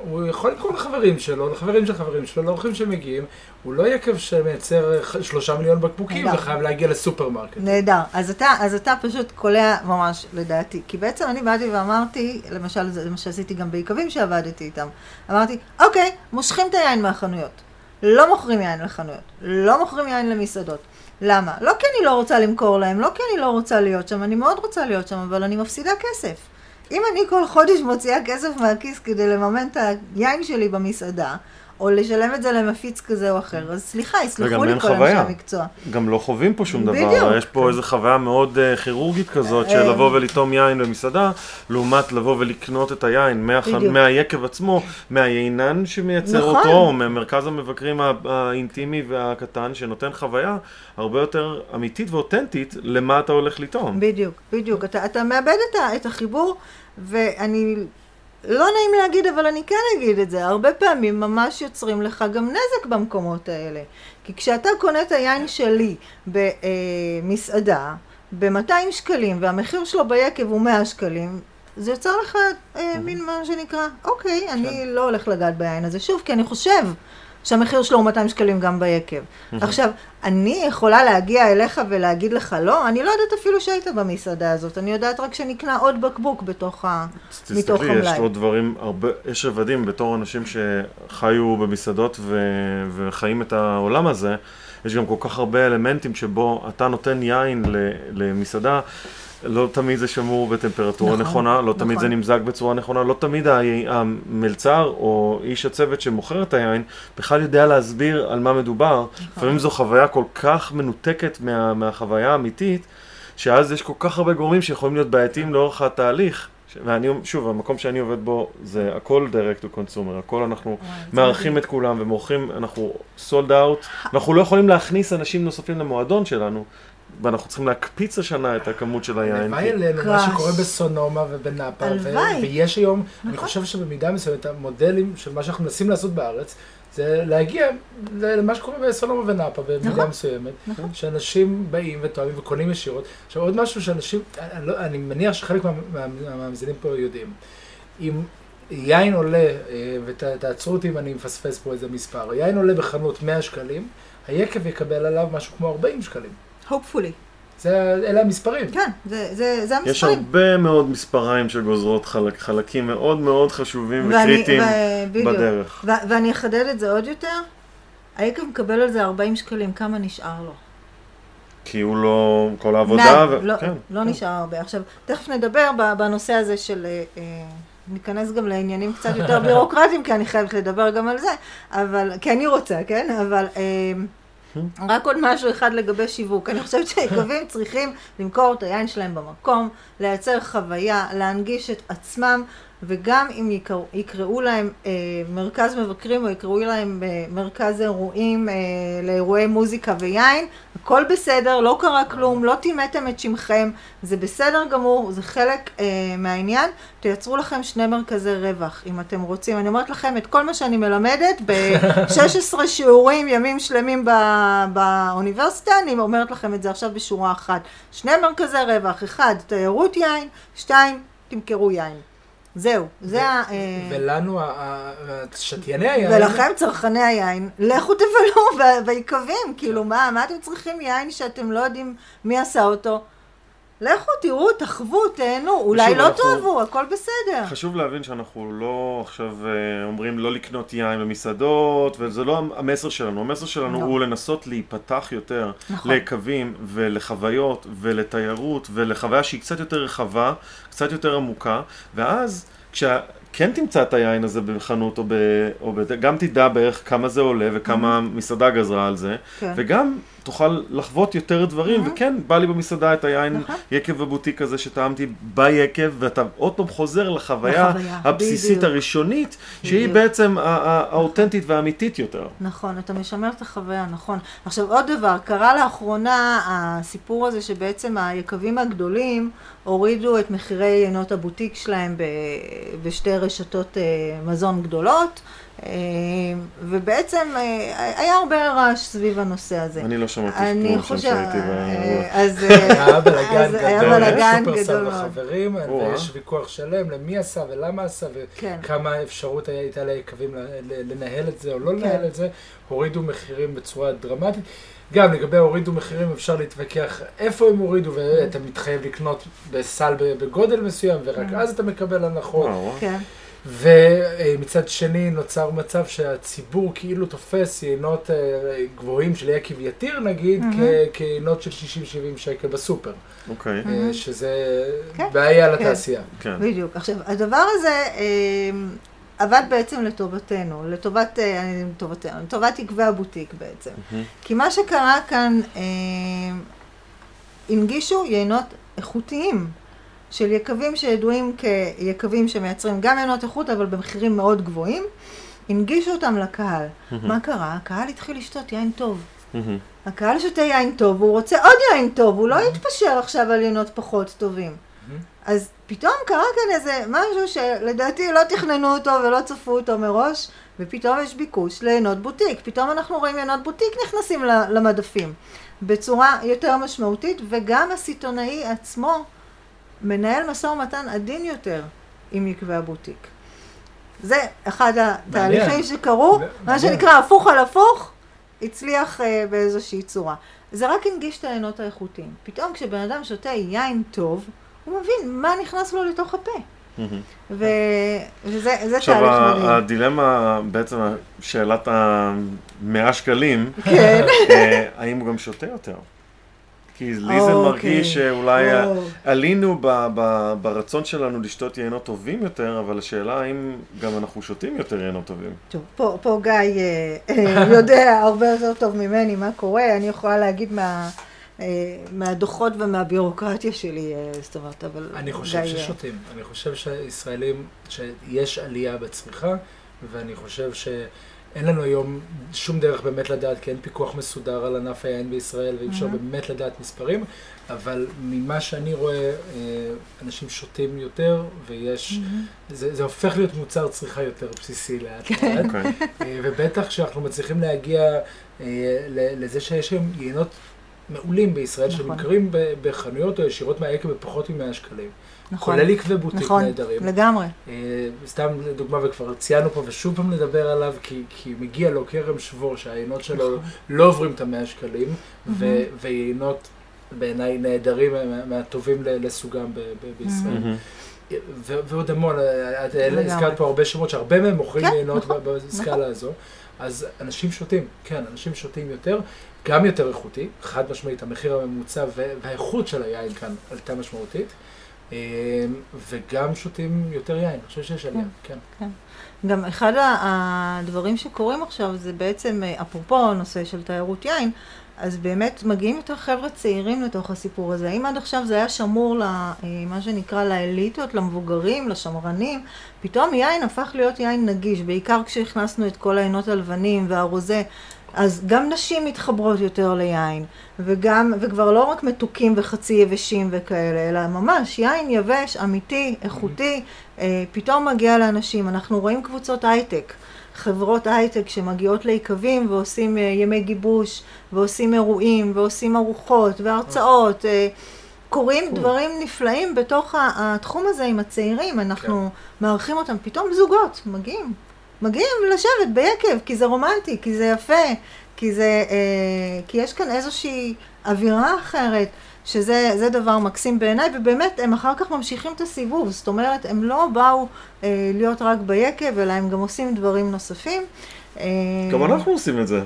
הוא יכול לקרוא לחברים שלו, לחברים של חברים שלו, לאורחים שמגיעים, הוא לא יקב שמייצר שלושה מיליון בקבוקים וחייב להגיע לסופרמרקט. נהדר. אז אתה, אז אתה פשוט קולע ממש לדעתי. כי בעצם אני באתי ואמרתי, למשל, זה מה שעשיתי גם ביקבים שעבדתי איתם, אמרתי, אוקיי, מושכים את היין מהחנויות. לא מוכרים יין לחנויות, לא מוכרים יין למסעדות. למה? לא כי אני לא רוצה למכור להם, לא כי אני לא רוצה להיות שם, אני מאוד רוצה להיות שם, אבל אני מפסידה כסף. אם אני כל חודש מוציאה כסף מהכיס כדי לממן את היין שלי במסעדה, או לשלם את זה למפיץ כזה או אחר, אז סליחה, יסלחו לי כל אנשי המקצוע. גם לא חווים פה שום בדיוק. דבר, יש פה איזו חוויה מאוד uh, כירורגית כזאת, של לבוא ולטעום יין במסעדה, לעומת לבוא ולקנות את היין מהח... מהיקב עצמו, מהיינן שמייצר נכון. אותו, או ממרכז המבקרים האינטימי והקטן, שנותן חוויה הרבה יותר אמיתית ואותנטית למה אתה הולך לטעום. בדיוק, בדיוק. אתה, אתה מאבד את, את החיבור, ואני... לא נעים להגיד, אבל אני כן אגיד את זה, הרבה פעמים ממש יוצרים לך גם נזק במקומות האלה. כי כשאתה קונה את היין שלי במסעדה, ב-200 שקלים, והמחיר שלו ביקב הוא 100 שקלים, זה יוצר לך אה, מין מה שנקרא, אוקיי, אני לא הולך לגעת ביין הזה שוב, כי אני חושב שהמחיר שלו הוא 200 שקלים גם ביקב. עכשיו, אני יכולה להגיע אליך ולהגיד לך לא, אני לא יודעת אפילו שהיית במסעדה הזאת, אני יודעת רק שנקנה עוד בקבוק בתוך ה... מתוך תסתכלי, יש המלאי. עוד דברים, הרבה, יש רבדים בתור אנשים שחיו במסעדות ו, וחיים את העולם הזה, יש גם כל כך הרבה אלמנטים שבו אתה נותן יין למסעדה, לא תמיד זה שמור בטמפרטורה נכון, נכונה, לא תמיד נכון. זה נמזג בצורה נכונה, לא תמיד המלצר או איש הצוות שמוכר את היין בכלל יודע להסביר על מה מדובר. נכון. לפעמים זו חוויה כל כך מנותקת מה, מהחוויה האמיתית, שאז יש כל כך הרבה גורמים שיכולים להיות בעייתיים לאורך התהליך. ואני, שוב, המקום שאני עובד בו זה הכל direct to consumer, הכל אנחנו מארחים את כולם ומורחים, אנחנו sold out, אנחנו לא יכולים להכניס אנשים נוספים למועדון שלנו, ואנחנו צריכים להקפיץ השנה את הכמות של היין. הלוואי עלינו מה. שקורה בסונומה ובנאפה, הלוואי. ויש היום, אני נכון. חושב שבמידה מסוימת המודלים של מה שאנחנו מנסים לעשות בארץ, זה להגיע למה שקורה בסונומה ונאפה במידה נכון. מסוימת, נכון. שאנשים באים וטועמים וקונים ישירות. עכשיו עוד משהו שאנשים, אני, לא, מניח שחלק מה- מה- מהמאזינים פה יודעים, אם יין עולה, אה, ותעצרו אותי אם אני מפספס פה איזה מספר, יין עולה בחנות 100 שקלים, היקב יקבל עליו משהו כמו 40 שקלים. Hopefully. זה, אלה המספרים. כן, זה, זה, זה יש המספרים. הרבה מאוד מספריים שגוזרות חלק, חלקים מאוד מאוד חשובים ואני- וקריטיים ו- בדיוק. בדרך. ו- ואני אחדד את זה עוד יותר. היקב מקבל על זה 40 שקלים, כמה נשאר לו? כי הוא לא, כל העבודה, נד, ו- לא, כן, לא כן. נשאר הרבה. עכשיו, תכף נדבר בנושא הזה של... אה, אה, ניכנס גם לעניינים קצת יותר *laughs* בירוקרטיים, כי אני חייבת לדבר גם על זה, אבל, כי אני רוצה, כן? אבל אה, רק עוד משהו אחד לגבי שיווק. אני חושבת שהיקבים צריכים למכור את היין שלהם במקום, לייצר חוויה, להנגיש את עצמם, וגם אם יקראו, יקראו להם אה, מרכז מבקרים או יקראו להם אה, מרכז אירועים אה, לאירועי מוזיקה ויין, הכל בסדר, לא קרה כלום, לא טימאתם את שמכם, זה בסדר גמור, זה חלק אה, מהעניין. תייצרו לכם שני מרכזי רווח, אם אתם רוצים. אני אומרת לכם את כל מה שאני מלמדת ב-16 *laughs* שיעורים, ימים שלמים ב- באוניברסיטה, אני אומרת לכם את זה עכשיו בשורה אחת. שני מרכזי רווח, אחד, תיירות יין, שתיים, תמכרו יין. זהו, זה ה... אה, ולנו, שתייני היין, ולכם, צרכני היין, לכו תבלו ביקבים, כאילו, מה, מה אתם צריכים יין שאתם לא יודעים מי עשה אותו? לכו, תראו, תחוו, תהנו, אולי לא אנחנו- תאהבו, הכל בסדר. חשוב להבין שאנחנו לא עכשיו אה, אומרים לא לקנות יין במסעדות, וזה לא המסר שלנו. המסר שלנו לא. הוא לנסות להיפתח יותר נכון. לקווים ולחוויות ולתיירות ולחוויה שהיא קצת יותר רחבה, קצת יותר עמוקה, ואז כשה... כן תמצא את היין הזה בחנות או ב... או ב... גם תדע בערך כמה זה עולה וכמה המסעדה גזרה על זה, כן. וגם תוכל לחוות יותר דברים, וכן, בא לי במסעדה את היין נכון. יקב הבוטיק הזה שטעמתי ביקב, ואתה עוד פעם חוזר לחוויה לחוויה, הבסיסית בדיוק. הראשונית, שהיא בדיוק. בעצם האותנטית והאמיתית יותר. נכון, אתה משמר את החוויה, נכון. עכשיו עוד דבר, קרה לאחרונה הסיפור הזה שבעצם היקבים הגדולים הורידו את מחירי יינות הבוטיק שלהם ב- בשתי רשתות אה, מזון גדולות, אה, ובעצם אה, היה הרבה רעש סביב הנושא הזה. אני לא שמעתי אני כלום שם חושב, שהייתי. *laughs* אז היה בלאגן גדול, בלאגן שופרסל גדול מאוד. וחברים. ויש ויכוח שלם למי עשה ולמה עשה, כן. וכמה אפשרות הייתה ליקבים ל- ל- לנהל את זה או לא כן. לנהל את זה, הורידו מחירים בצורה דרמטית. גם לגבי הורידו מחירים אפשר להתווכח איפה הם הורידו, ואתה מתחייב לקנות בסל בגודל מסוים, ורק אז אתה מקבל הנחות. וואו. כן, ומצד שני נוצר מצב שהציבור כאילו תופס יינות אה, גבוהים של יקב יתיר נגיד, כ- כיינות של 60-70 שקל בסופר, אוקיי, אה, שזה כן. בעיה כן. לתעשייה. כן. בדיוק. עכשיו, הדבר הזה אה, עבד בעצם לטובתנו, לטובת, אה, לטובתנו, לטובת יקבי הבוטיק בעצם. מהמם. כי מה שקרה כאן, אה, הנגישו יינות איכותיים של יקבים שידועים כיקבים שמייצרים גם יינות איכות, אבל במחירים מאוד גבוהים, הנגישו אותם לקהל. מה קרה? הקהל התחיל לשתות יין טוב. מהמם. הקהל שותה יין טוב, הוא רוצה עוד יין טוב, הוא לא יתפשר עכשיו על יינות פחות טובים. אז פתאום קרה כאן איזה משהו שלדעתי לא תכננו אותו ולא צפו אותו מראש, ופתאום יש ביקוש לעינות בוטיק. פתאום אנחנו רואים עינות בוטיק נכנסים למדפים בצורה יותר משמעותית, וגם הסיטונאי עצמו מנהל משא ומתן עדין יותר עם יקבי הבוטיק. זה אחד התהליכים מעניין. שקרו, מה מעניין. שנקרא הפוך על הפוך, הצליח uh, באיזושהי צורה. זה רק הנגיש את העיינות האיכותיים. פתאום כשבן אדם שותה יין טוב, הוא מבין מה נכנס לו לתוך הפה. ו... וזה זה עכשיו, תהליך מדהים. הדילמה, בעצם שאלת ה-100 שקלים, כן. אה, האם הוא גם שותה יותר? כי לי זה אוקיי. מרגיש שאולי. עלינו ברצון שלנו לשתות יינות טובים יותר, אבל השאלה האם גם אנחנו שותים יותר יינות טובים. טוב, פה, פה גיא אה, אה, יודע הרבה יותר טוב ממני מה קורה, אני יכולה להגיד מה, מהדוחות ומהביורוקרטיה שלי, אה, זאת אומרת, אבל אני חושב אה, ששותים. אני חושב שישראלים, שיש עלייה בצריכה, ואני חושב שאין לנו היום שום דרך באמת לדעת, כי אין פיקוח מסודר על ענף היין בישראל, ואי אפשר Mhm. באמת לדעת מספרים, אבל ממה שאני רואה, אה, אנשים שותים יותר, ויש, זה, זה הופך להיות מוצר צריכה יותר בסיסי לאט לאט. אוקיי. אה, ובטח כשאנחנו מצליחים להגיע אה, ל- לזה שיש היום יינות מעולים בישראל, נכון. שנמכרים בחנויות או ישירות מהיקב בפחות מ-100 שקלים. נכון, כולל עקבי בוטיק נכון, נהדרים. לגמרי, אה, סתם לדוגמה, וכבר ציינו פה, ושוב פעם נדבר עליו, כי, כי מגיע לו כרם שבור, שהיינות שלו נכון. לא עוברים את המאה שקלים, ו- מהמם. ויינות בעיניי נהדרים, מה- מהטובים לסוגם ב- ב- בישראל. מהמם. ו- ועוד המון, את לגמרי. הזכרת פה הרבה שמות שהרבה מהם מוכרים כן, יינות נכון, בסקאלה הזו, אז אנשים שותים, כן, אנשים שותים יותר, גם יותר איכותי, חד משמעית, המחיר הממוצע והאיכות של היין כאן עלתה משמעותית, אה, וגם שותים יותר יין, אני חושב שיש עלייה, כן. גם אחד הדברים שקורים עכשיו זה בעצם, אה, אפרופו הנושא של תיירות יין, אז באמת מגיעים יותר חבר'ה צעירים לתוך הסיפור הזה. אם עד עכשיו זה היה שמור למה שנקרא לאליטות, למבוגרים, לשמרנים, פתאום יין הפך להיות יין נגיש, בעיקר כשהכנסנו את כל העינות הלבנים והרוזה. אז גם נשים מתחברות יותר ליין, וגם, וכבר לא רק מתוקים וחצי יבשים וכאלה, אלא ממש יין יבש, אמיתי, איכותי, אה, פתאום מגיע לאנשים. אנחנו רואים קבוצות הייטק, חברות הייטק שמגיעות ליקבים ועושים אה, ימי גיבוש, ועושים אירועים, ועושים ארוחות, והרצאות. אה, קורים קול. דברים נפלאים בתוך התחום הזה עם הצעירים, אנחנו מארחים אותם, פתאום זוגות מגיעים. מגיעים לשבת ביקב, כי זה רומנטי, כי זה יפה, כי זה, אה, כי יש כאן איזושהי אווירה אחרת, שזה זה דבר מקסים בעיניי, ובאמת הם אחר כך ממשיכים את הסיבוב, זאת אומרת, הם לא באו אה, להיות רק ביקב, אלא הם גם עושים דברים נוספים. אה, גם אנחנו עושים את זה.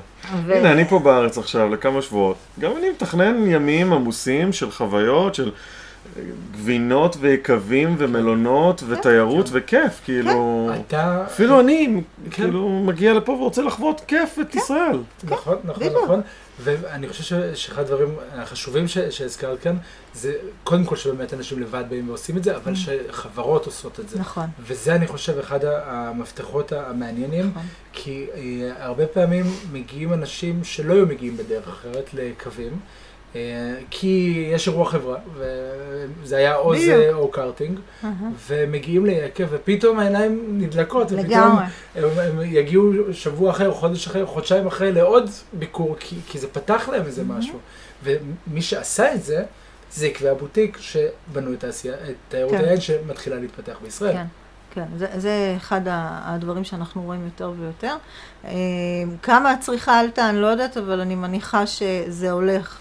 ו- הנה, אני פה בארץ עכשיו לכמה שבועות. גם אני מתכנן ימים עמוסים של חוויות, של גבינות ויקבים ומלונות ותיירות וכיף, כאילו... אתה... אפילו אני, כן. כאילו, מגיע לפה ורוצה לחוות כיף את ישראל. נכון, נכון. נכון. ואני חושב שאחד הדברים החשובים ש- שהזכרת כאן, זה קודם כל שבאמת אנשים לבד באים ועושים את זה, אבל שחברות עושות את זה. נכון, וזה אני חושב אחד המפתחות המעניינים, נכון. כי אה, הרבה פעמים מגיעים אנשים שלא היו מגיעים בדרך אחרת לקווים, כי יש אירוע חברה, וזה היה או זה. או קארטינג, אהה. ומגיעים ליקב, ופתאום העיניים נדלקות, ופתאום. הם, הם יגיעו שבוע אחר, חודש אחר, חודשיים אחרי לעוד ביקור, כי, כי זה פתח להם איזה משהו. ומי שעשה את זה, זה עקבי הבוטיק שבנו את תיירות כן. היין שמתחילה להתפתח בישראל. כן, כן, זה, זה אחד הדברים שאנחנו רואים יותר ויותר. אה, כמה הצריכה עלתה, אני לא יודעת, אבל אני מניחה שזה הולך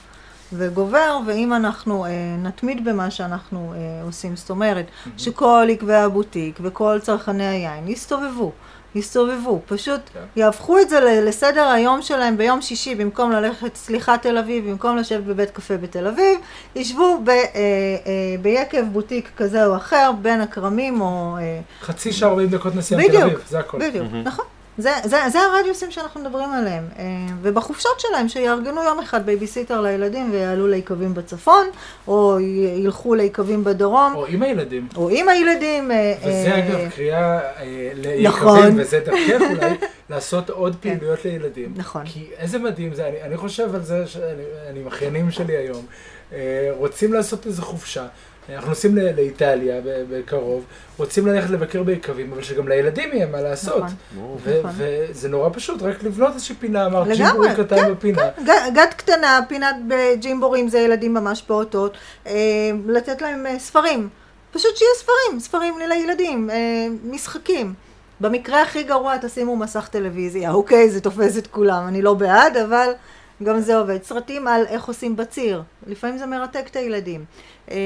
וגובר, ואם אנחנו אה, נתמיד במה שאנחנו אה, עושים, זאת אומרת, שכל יקבי הבוטיק וכל צרכני היין יסתובבו. יסתובבו, פשוט כן. יהפכו את זה לסדר היום שלהם ביום שישי, במקום ללכת, סליחה תל אביב, במקום לשבת בבית קפה בתל אביב, ישבו ב, אה, אה, ביקב בוטיק כזה או אחר, בין הכרמים או... אה, חצי שעה 40 דקות נסיעה בדיוק, אביב, זה הכל. בדיוק, מהמם. נכון. זה, זה, זה הרדיוסים שאנחנו מדברים עליהם. אה, ובחופשות שלהם, שיארגנו יום אחד בייביסיטר לילדים ויעלו ליקבים בצפון, או ילכו ליקבים בדרום, או עם הילדים. או עם הילדים. אה, וזה אה, אגב קריאה אה, נכון. ליקבים, וזה דרכך אולי, *laughs* לעשות עוד כן. פעילויות לילדים. נכון. כי איזה מדהים זה, אני, אני חושב על זה, שאני אני עם אחיינים שלי היום, אה, רוצים לעשות איזו חופשה. אנחנו נוסעים לאיטליה בקרוב, רוצים ללכת לבקר ביקבים, אבל שגם לילדים יהיה מה לעשות. נכון. נכון. וזה נורא פשוט, רק לבנות איזושהי פינה, אמרת ג'ימבורי קטן כן, בפינה. ג- גת קטנה, פינת בג'ימבורים זה ילדים ממש פעוטות, אה, לתת להם אה, ספרים, פשוט שיהיה ספרים, ספרים לילדים, אה, משחקים. במקרה הכי גרוע תשימו מסך טלוויזיה, אוקיי, זה תופס את כולם, אני לא בעד, אבל גם זה עובד. סרטים על איך עושים בציר, לפעמים זה מרתק את הילדים. אה,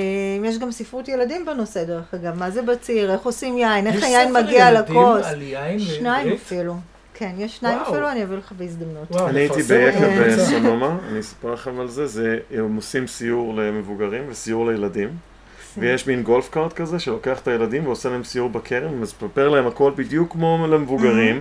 יש גם ספרות ילדים בנושא דרך אגב, מה זה בציר, איך עושים יין, איך יש היין ספר מגיע ילדים לכוס. על יין שניים? אפילו. כן, יש שניים וואו. אפילו, אני אביא לך בהזדמנות. וואו, אני הייתי בקבוצה. בסונומה, אני אספר לכם על זה, זה, הם עושים סיור למבוגרים וסיור לילדים, ויש מין גולף קארט כזה שלוקח את הילדים ועושה להם סיור בכרם, ומספר להם הכל בדיוק כמו למבוגרים,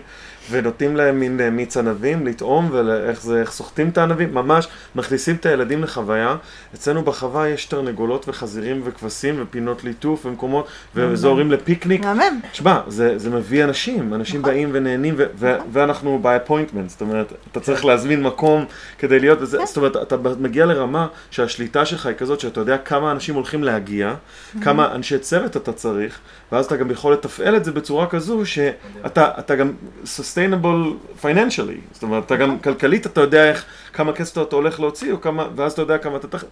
ונותנים להם מין אה, מיץ ענבים לטעום ואיך זה, איך סוחטים את הענבים, ממש מכניסים את הילדים לחוויה. אצלנו בחווה יש תרנגולות וחזירים וכבשים ופינות ליטוף ומקומות, ואזורים לפיקניק. מהמם. שמע, זה, זה מביא אנשים, אנשים נכון. באים ונהנים, ו- ו- ואנחנו ב-appointment, זאת אומרת, אתה צריך להזמין מקום כדי להיות בזה, זאת אומרת, אתה מגיע לרמה שהשליטה שלך היא כזאת, שאתה יודע כמה אנשים הולכים להגיע, כמה אנשי צוות אתה צריך, ואז אתה גם יכול לתפעל את זה בצורה כזו, שאתה אתה גם sustainable financially, זאת אומרת, אתה גם כלכלית, אתה יודע איך, כמה כסף אתה הולך להוציא, או כמה, ואז אתה יודע כמה אתה... תח...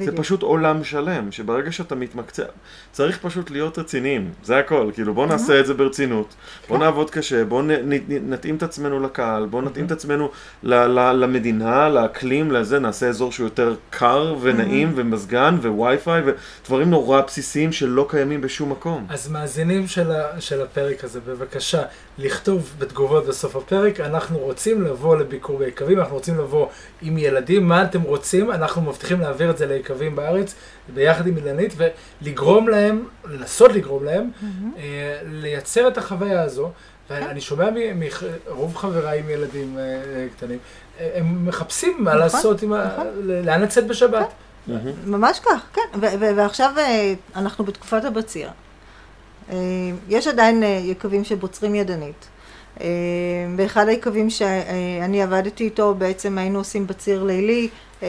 זה. פשוט עולם שלם, שברגע שאתה מתמקצע, צריך פשוט להיות רציניים, זה הכל, כאילו בוא נעשה את זה ברצינות, בוא נעבוד קשה, בוא נ, נ, נ, נתאים את עצמנו לקהל, בוא נתאים את עצמנו ל, ל, למדינה, לאקלים, לזה, נעשה אזור שהוא יותר קר ונעים ומזגן ווי-פיי ודברים נורא בסיסיים שלא קיימים בשום מקום. אז מאזינים של, ה, של הפרק הזה, בבקשה, לכתוב בתגובות בסוף הפרק, אנחנו רוצים לבוא לביקור ביקבים, אנחנו רוצים לבוא עם ילדים, מה אתם רוצים? אנחנו מבטיחים להעביר את זה ליקבים בארץ, ביחד עם אילנית, ולגרום להם, לנסות לגרום להם, אה, לייצר את החוויה הזו. ואני שומע מרוב חבריי עם ילדים אה, אה, קטנים, הם מחפשים מה נכון, לעשות, עם ה- נכון. לאן לצאת בשבת. מהמם. ממש כך, כן. ו- ו- ועכשיו אנחנו בתקופת הבציר. יש עדיין יקבים שבוצרים ידנית. אה, באחד היקבים שאני עבדתי איתו, בעצם היינו עושים בציר לילי, אה,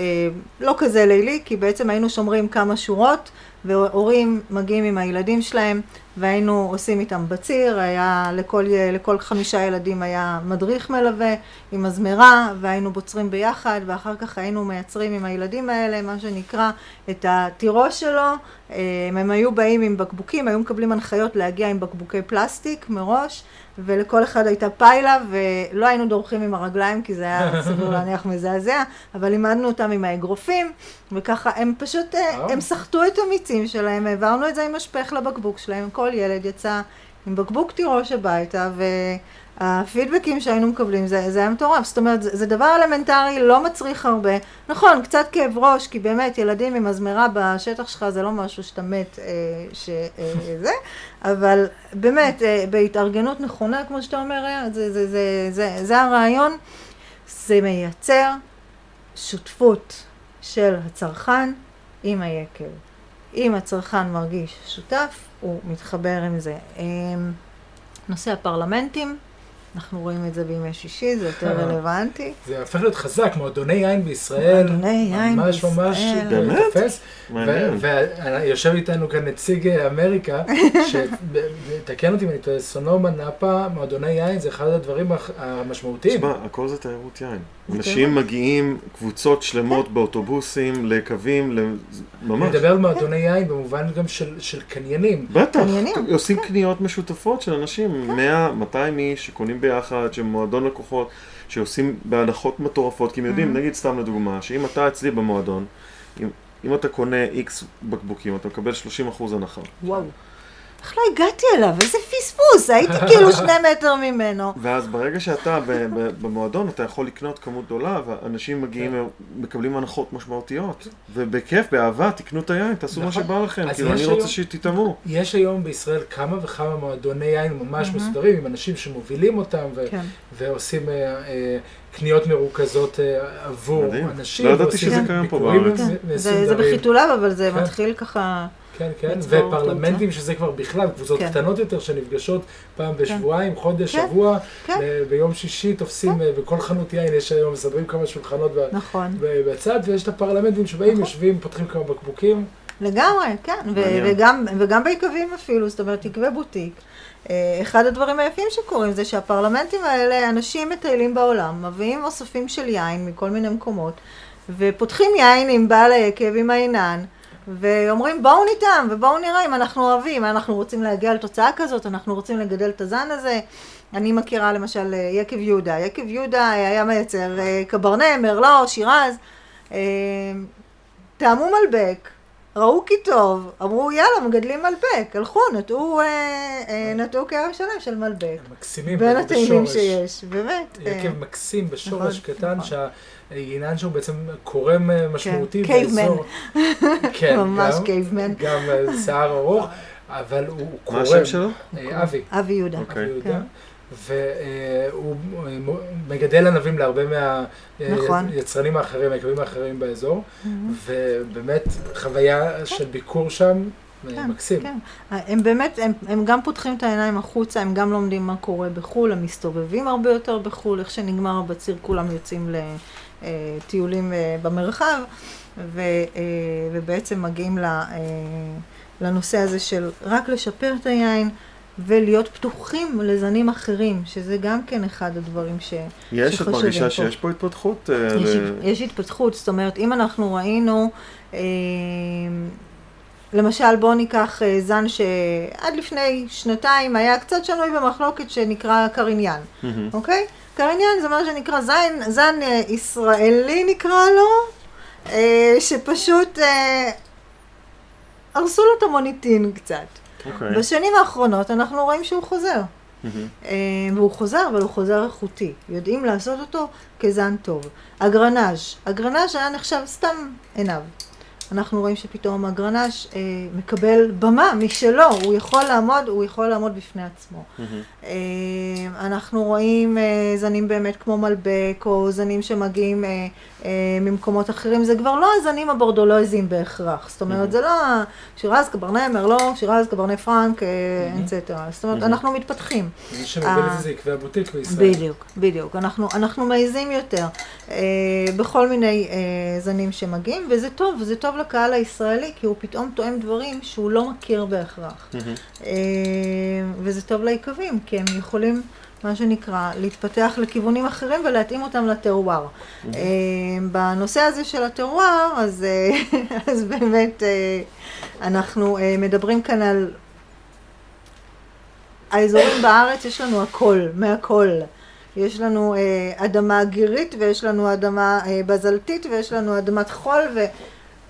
לא כזה לילי, כי בעצם היינו שומרים כמה שורות, והורים מגיעים עם הילדים שלהם, והיינו עושים איתם בציר, היה לכל, לכל חמישה ילדים היה מדריך מלווה עם מזמרה, והיינו בוצרים ביחד, ואחר כך היינו מייצרים עם הילדים האלה, מה שנקרא, את התירוש שלו. אה, הם היו באים עם בקבוקים, היו מקבלים הנחיות להגיע עם בקבוקי פלסטיק מראש, ולכל אחד הייתה פיילה, ולא היינו דורכים עם הרגליים, כי זה היה *laughs* סביר להניח מזעזע, אבל לימדנו אותם עם האגרופים, וככה הם פשוט, אה. הם סחטו את המיצים שלהם, העברנו את זה עם משפך לבקבוק שלהם, כל ילד יצא עם בקבוק תירוש הביתה, והפידבקים שהיינו מקבלים, זה, זה היה מטורף. זאת אומרת, זה, זה דבר אלמנטרי, לא מצריך הרבה. נכון, קצת כאב ראש, כי באמת, ילדים עם מזמרה בשטח שלך זה לא משהו שאתה מת, אה, שזה, אבל באמת, אה, בהתארגנות נכונה, כמו שאתה אומר, אה, זה, זה, זה, זה, זה הרעיון. זה מייצר שותפות של הצרכן עם היקב. אם הצרכן מרגיש שותף, הוא מתחבר עם זה. אמ, נושא הפרלמנטים, אנחנו רואים את זה בימי שישי, זה יותר רלוונטי. זה הופך להיות חזק, מועדוני יין בישראל. מועדוני יין ממש ממש בישראל. באמת? תופס. ויושב איתנו כאן נציג אה, אמריקה, *laughs* שתקן אותי אם אני טועה, סונומה, נאפה, מועדוני יין, זה אחד הדברים המשמעותיים. תשמע, הכל זה תיירות יין. אנשים. מגיעים, קבוצות שלמות באוטובוסים, לקווים, ל- אני ממש. מדבר על מועדוני יין במובן גם של של קניינים. בטח. עושים קניות משותפות של אנשים, 100, 200 איש שקונים ביחד, שמועדון לקוחות, שעושים בהנחות מטורפות, כי הם יודעים, נגיד סתם לדוגמה, שאם אתה אצלי במועדון, אם, אם אתה קונה איקס בקבוקים, אתה מקבל 30% הנחה. וואו. איך לא הגעתי אליו? איזה פספוס! הייתי כאילו *laughs* שני מטר ממנו. ואז ברגע שאתה במועדון, אתה יכול לקנות כמות גדולה, ואנשים מגיעים, מקבלים הנחות משמעותיות. ובכיף, באהבה, תקנו את היין, תעשו מה נכון. שבא לכם, כאילו, אני רוצה שתטעמו. יש היום בישראל כמה וכמה מועדוני יין ממש מסודרים, עם אנשים שמובילים אותם כן. ועושים אה, אה, קניות מרוכזות אה, עבור. אנשים. לא ידעתי שזה קיים פה בארץ. כן. זה. בחיתוליו, אבל זה כן. מתחיל ככה כן, כן, ופרלמנטים שזה כבר בכלל, קבוצות כן. קטנות יותר שנפגשות פעם בשבועיים, חודש, כן, שבוע, כן. ב- ביום שישי תופסים, אה, בכל חנות יין יש היום, מסדרים כמה שולחנות נכון. בצד, ויש את הפרלמנטים שבאים, נכון. יושבים, פותחים כמה בקבוקים. לגמרי, כן, ו-. וגם, וגם ביקבים אפילו, זאת אומרת, יקבי בוטיק. אה, אחד הדברים היפים שקורים זה שהפרלמנטים האלה, אנשים מטיילים בעולם, מביאים אוספים של יין מכל מיני מקומות, ופותחים יין עם בעל היקב, עם העינן, ואומרים בואו ניתם, ובואו נראה אם אנחנו אוהבים, אנחנו רוצים להגיע לתוצאה כזאת, אנחנו רוצים לגדל את הזן הזה. אני מכירה למשל יקב יהודה, יקב יהודה היה מייצר אה, קברנה, מרלו, שירז, אה, טעמו מלבק, ראו כי טוב, אמרו יאללה מגדלים מלבק, הלכו, נטעו, אה, אה, נטעו כרם שלם של מלבק. מקסימים בין. הטעימים שיש, באמת. אה, יקב מקסים בשורש נכון, קטן, נכון. שהעינן שהוא בעצם קורם אה, משמעותי caveman. באזור. *laughs* כן, ממש גם- קייבמן. גם אה, שיער ארוך, אבל הוא קורם. מה השם שלו? אה, אבי. אבי יהודה. אוקיי. אבי כן. יהודה. והוא מגדל ענבים להרבה נכון. מהיצרנים האחרים, היקבים האחרים באזור, מהמם. ובאמת חוויה של ביקור שם אה, כן, מקסים. כן. הם באמת, הם, הם גם פותחים את העיניים החוצה, הם גם לומדים מה קורה בחו"ל, הם מסתובבים הרבה יותר בחו"ל, איך שנגמר הבציר כולם יוצאים לטיולים אה, במרחב, ו, אה, ובעצם מגיעים ל, אה, לנושא הזה של רק לשפר את היין. ולהיות פתוחים לזנים אחרים, שזה גם כן אחד הדברים ש... יש, את מרגישה פה. שיש פה התפתחות? אה, יש, ל- יש התפתחות, זאת אומרת, אם אנחנו ראינו, אה, למשל בואו ניקח אה, זן שעד לפני שנתיים היה קצת שנוי במחלוקת שנקרא קריניאן, מהמם. אוקיי? קריניאן זה מה שנקרא זן, זן אה, ישראלי נקרא לו, אה, שפשוט אה, הרסו לו את המוניטין קצת. אוקיי. בשנים האחרונות אנחנו רואים שהוא חוזר. אה, והוא חוזר, אבל הוא חוזר איכותי. יודעים לעשות אותו כזן טוב. אגרנאז', אגרנאז' היה נחשב סתם עיניו. אנחנו רואים שפתאום אגרנאז' אה, מקבל במה משלו, הוא יכול לעמוד, הוא יכול לעמוד בפני עצמו. מהמם. אה, אנחנו רואים אה, זנים באמת כמו מלבק, או זנים שמגיעים אה, אה, ממקומות אחרים, זה כבר לא הזנים הבורדולוזיים בהכרח. זאת אומרת, זה לא שירז, קברנה, מרלו, שירז, קברנה פרנק, אה, אנצטרה. זאת אומרת, אנחנו מתפתחים. מי שמוביל את אה, זה זה יקבי הבוטיק בישראל. בדיוק, בדיוק. אנחנו, אנחנו מעיזים יותר אה, בכל מיני אה, זנים שמגיעים, וזה טוב, וזה טוב לקהל הישראלי, כי הוא פתאום טועם דברים שהוא לא מכיר בהכרח. אה, וזה טוב ליקבים, כי הם יכולים, מה שנקרא, להתפתח לכיוונים אחרים ולהתאים אותם לטרואר. אה, בנושא הזה של הטרואר, אז, אה, *laughs* אז באמת אנחנו מדברים כאן על האזורים בארץ, יש לנו הכל, מהכל. יש לנו אה, אדמה גירית ויש לנו אדמה אה, בזלתית ויש לנו אדמת חול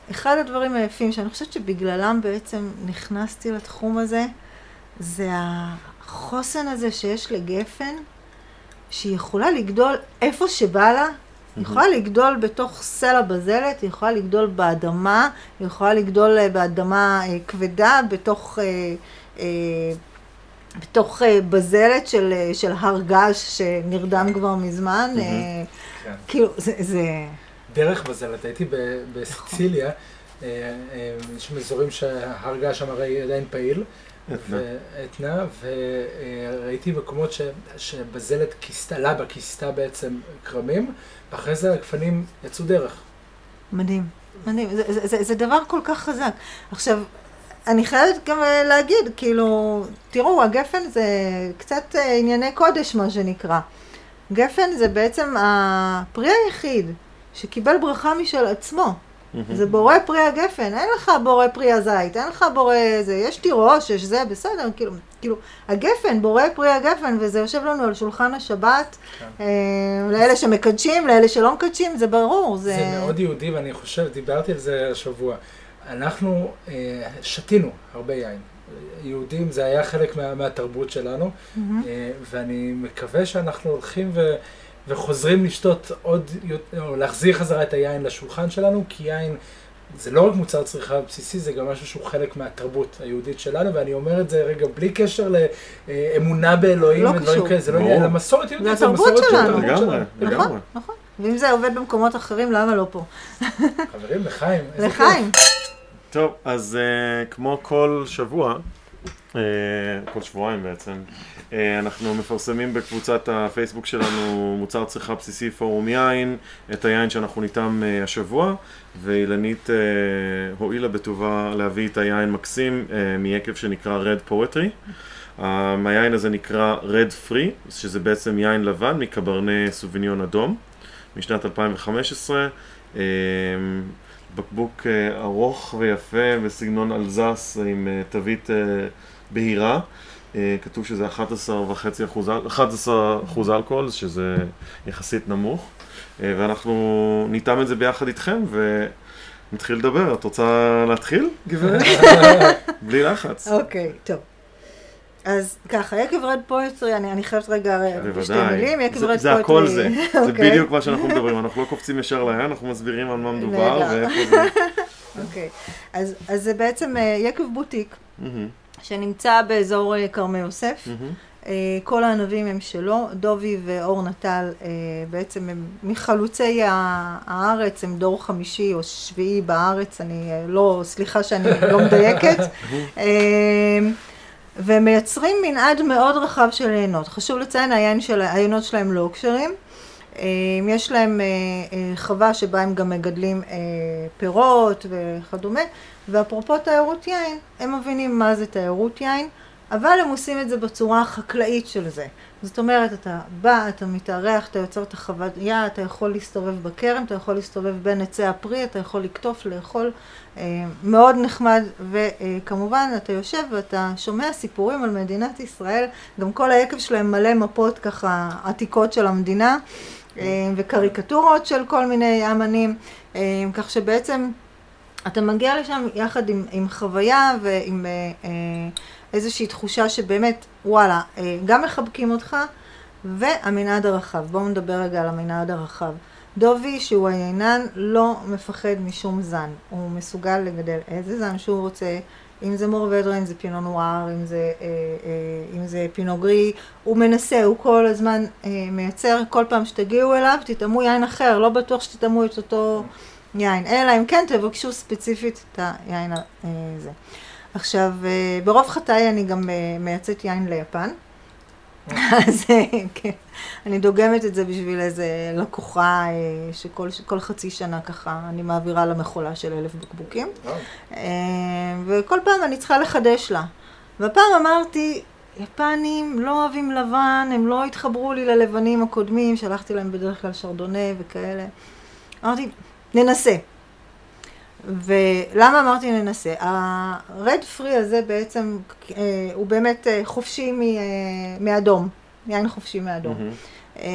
ואחד הדברים היפים שאני חושבת שבגללם בעצם נכנסתי לתחום הזה זה החוסן הזה שיש לגפן שהיא יכולה לגדול איפה שבא לה, היא יכולה לגדול בתוך סלע בזלת, היא יכולה לגדול באדמה, היא יכולה לגדול אה, באדמה אה, כבדה, בתוך, אה, בתוך בזלת של, של הר געש שנרדם כבר מזמן. כן. כאילו, זה, זה... דרך בזלת, הייתי ב- בסיציליה, אה, אה, יש שם אזורים שההר געש שם הרי עדיין פעיל, אתנה. ואתנה, וראיתי מקומות ש- שבזלת כיסתה, לה בכיסתה בעצם כרמים, ואחרי זה הגפנים יצאו דרך. מדהים, מדהים. זה, זה, זה, זה דבר כל כך חזק. עכשיו, אני חייבת גם אה, להגיד, כאילו, תראו, הגפן זה קצת ענייני קודש, מה שנקרא. גפן זה בעצם הפרי היחיד שקיבל ברכה משל עצמו. זה בורא פרי הגפן, אין לך בורא פרי הזית, אין לך בורא זה, יש תירוש, יש זה, בסדר, כאילו, כאילו, הגפן, בורא פרי הגפן, וזה יושב לנו על שולחן השבת, כן. אה, לאלה שמקדשים, לאלה שלא מקדשים, זה ברור, זה... זה מאוד יהודי, ואני חושב, דיברתי על זה השבוע. אנחנו אה, שתינו הרבה יין. יהודים, זה היה חלק מה, מהתרבות שלנו. אה, ואני מקווה שאנחנו הולכים ו, וחוזרים לשתות עוד, או להחזיר חזרה את היין לשולחן שלנו, כי יין זה לא רק מוצר צריכה בסיסי, זה גם משהו שהוא חלק מהתרבות היהודית שלנו, ואני אומר את זה רגע בלי קשר לאמונה באלוהים לא ודברים קשור. כאלה, זה לא. עניין, למסורת יהודית, זה התרבות מסורת של שלנו. התרבות לגמרי, שלנו. לגמרי. נכון, נכון. ואם זה עובד במקומות אחרים, למה לא פה? *laughs* חברים, לחיים. לחיים. טוב, אז uh, כמו כל שבוע, uh, כל שבועיים בעצם, אנחנו מפרסמים בקבוצת הפייסבוק שלנו מוצר צריכה בסיסי פורום יין, את היין שאנחנו ניתם uh, השבוע, ואילנית uh, הואילה בטובה להביא את היין מקסים מיקב שנקרא Red Poetry. היין הזה נקרא Red Free, שזה בעצם יין לבן מקברנה סוביניון אדום, משנת 2015. Um, בקבוק ארוך ויפה בסגנון אלזס עם תווית בהירה. Uh, כתוב שזה 11.5 11 אחוז אלכוהול, שזה יחסית נמוך. Uh, ואנחנו ניתן את זה ביחד איתכם ונתחיל לדבר. את רוצה להתחיל, גברת? *laughs* בלי לחץ. אוקיי, okay, טוב. אז ככה, יקב Red Poetry, אני, אני חייבת רגע בשתי מילים, יקב Red Poetry. זה הכל זה, זה *laughs* okay. בדיוק מה שאנחנו מדברים, אנחנו לא קופצים ישר לעין, אנחנו מסבירים על מה מדובר ואיפה זה. *laughs* אוקיי, אז, אז זה בעצם יקב בוטיק, שנמצא באזור כרמי יוסף. כל הענבים הם שלו, דובי ואור נטל בעצם הם מחלוצי הארץ, הם דור חמישי או שביעי בארץ, אני לא, סליחה שאני *laughs* לא מדייקת. ומייצרים מנעד מאוד רחב של עיינות. חשוב לציין, העיינות שלהם לא כשרים. יש להם חווה שבה הם גם מגדלים פירות וכדומה, ואפרופו תיירות יין, הם מבינים מה זה תיירות יין, אבל הם עושים את זה בצורה החקלאית של זה. זאת אומרת, אתה בא, אתה מתארח, אתה יוצר את החוויה, אתה יכול להסתובב בכרם, אתה יכול להסתובב בין עצי הפרי, אתה יכול לקטוף, לאכול, מאוד נחמד, וכמובן אתה יושב ואתה שומע סיפורים על מדינת ישראל, גם כל היקב שלהם מלא מפות ככה עתיקות של המדינה, וקריקטורות של כל מיני אמנים, כך שבעצם אתה מגיע לשם יחד עם, עם חוויה ועם איזושהי תחושה שבאמת, וואלה, גם מחבקים אותך, והמנעד הרחב. בואו נדבר רגע על המנעד הרחב. דובי, שהוא היינן, לא מפחד משום זן. הוא מסוגל לגדל איזה זן שהוא רוצה, אם זה מורבדרה, אם זה פינו נואר, אם זה, אה, אה, אם זה פינו גרי. הוא מנסה, הוא כל הזמן אה, מייצר, כל פעם שתגיעו אליו, תטעמו יין אחר, לא בטוח שתטעמו את אותו יין. אלא אם כן תבקשו ספציפית את היין הזה. עכשיו, אה, ברוב חטאי אני גם אה, מייצאת יין ליפן. *laughs* אז כן, אני דוגמת את זה בשביל איזה לקוחה שכל חצי שנה ככה אני מעבירה למכולה של אלף בקבוקים. וכל פעם אני צריכה לחדש לה. והפעם אמרתי, יפנים לא אוהבים לבן, הם לא התחברו לי ללבנים הקודמים, שלחתי להם בדרך כלל שרדונה וכאלה. אמרתי, ננסה. ולמה אמרתי ננסה? הרד פרי הזה בעצם אה, הוא באמת אה, חופשי מ, אה, מאדום, יין חופשי מאדום. Mm-hmm. אה,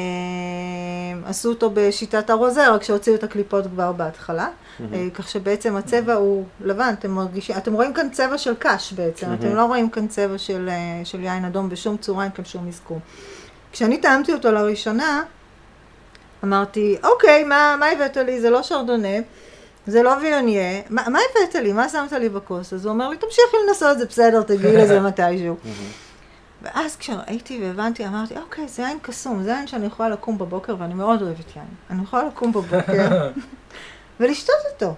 עשו אותו בשיטת הרוזר, רק שהוציאו את הקליפות כבר בהתחלה, mm-hmm. אה, כך שבעצם הצבע mm-hmm. הוא לבן, אתם מרגישים, אתם רואים כאן צבע של קש בעצם, mm-hmm. אתם לא רואים כאן צבע של, אה, של יין אדום בשום צורה, אין כאן שום אזכור. כשאני טעמתי אותו לראשונה, אמרתי, אוקיי, מה, מה הבאת לי? זה לא שרדונה. זה לא ויוניה, מה, מה הבאת לי? מה שמת לי בכוס? אז הוא אומר לי, תמשיכי לנסות, זה בסדר, תגיעי לזה *laughs* מתישהו. ואז כשראיתי והבנתי, אמרתי, אוקיי, זה יין קסום, זה יין שאני יכולה לקום בבוקר, ואני מאוד אוהבת יין. אני יכולה לקום בבוקר *laughs* ולשתות אותו.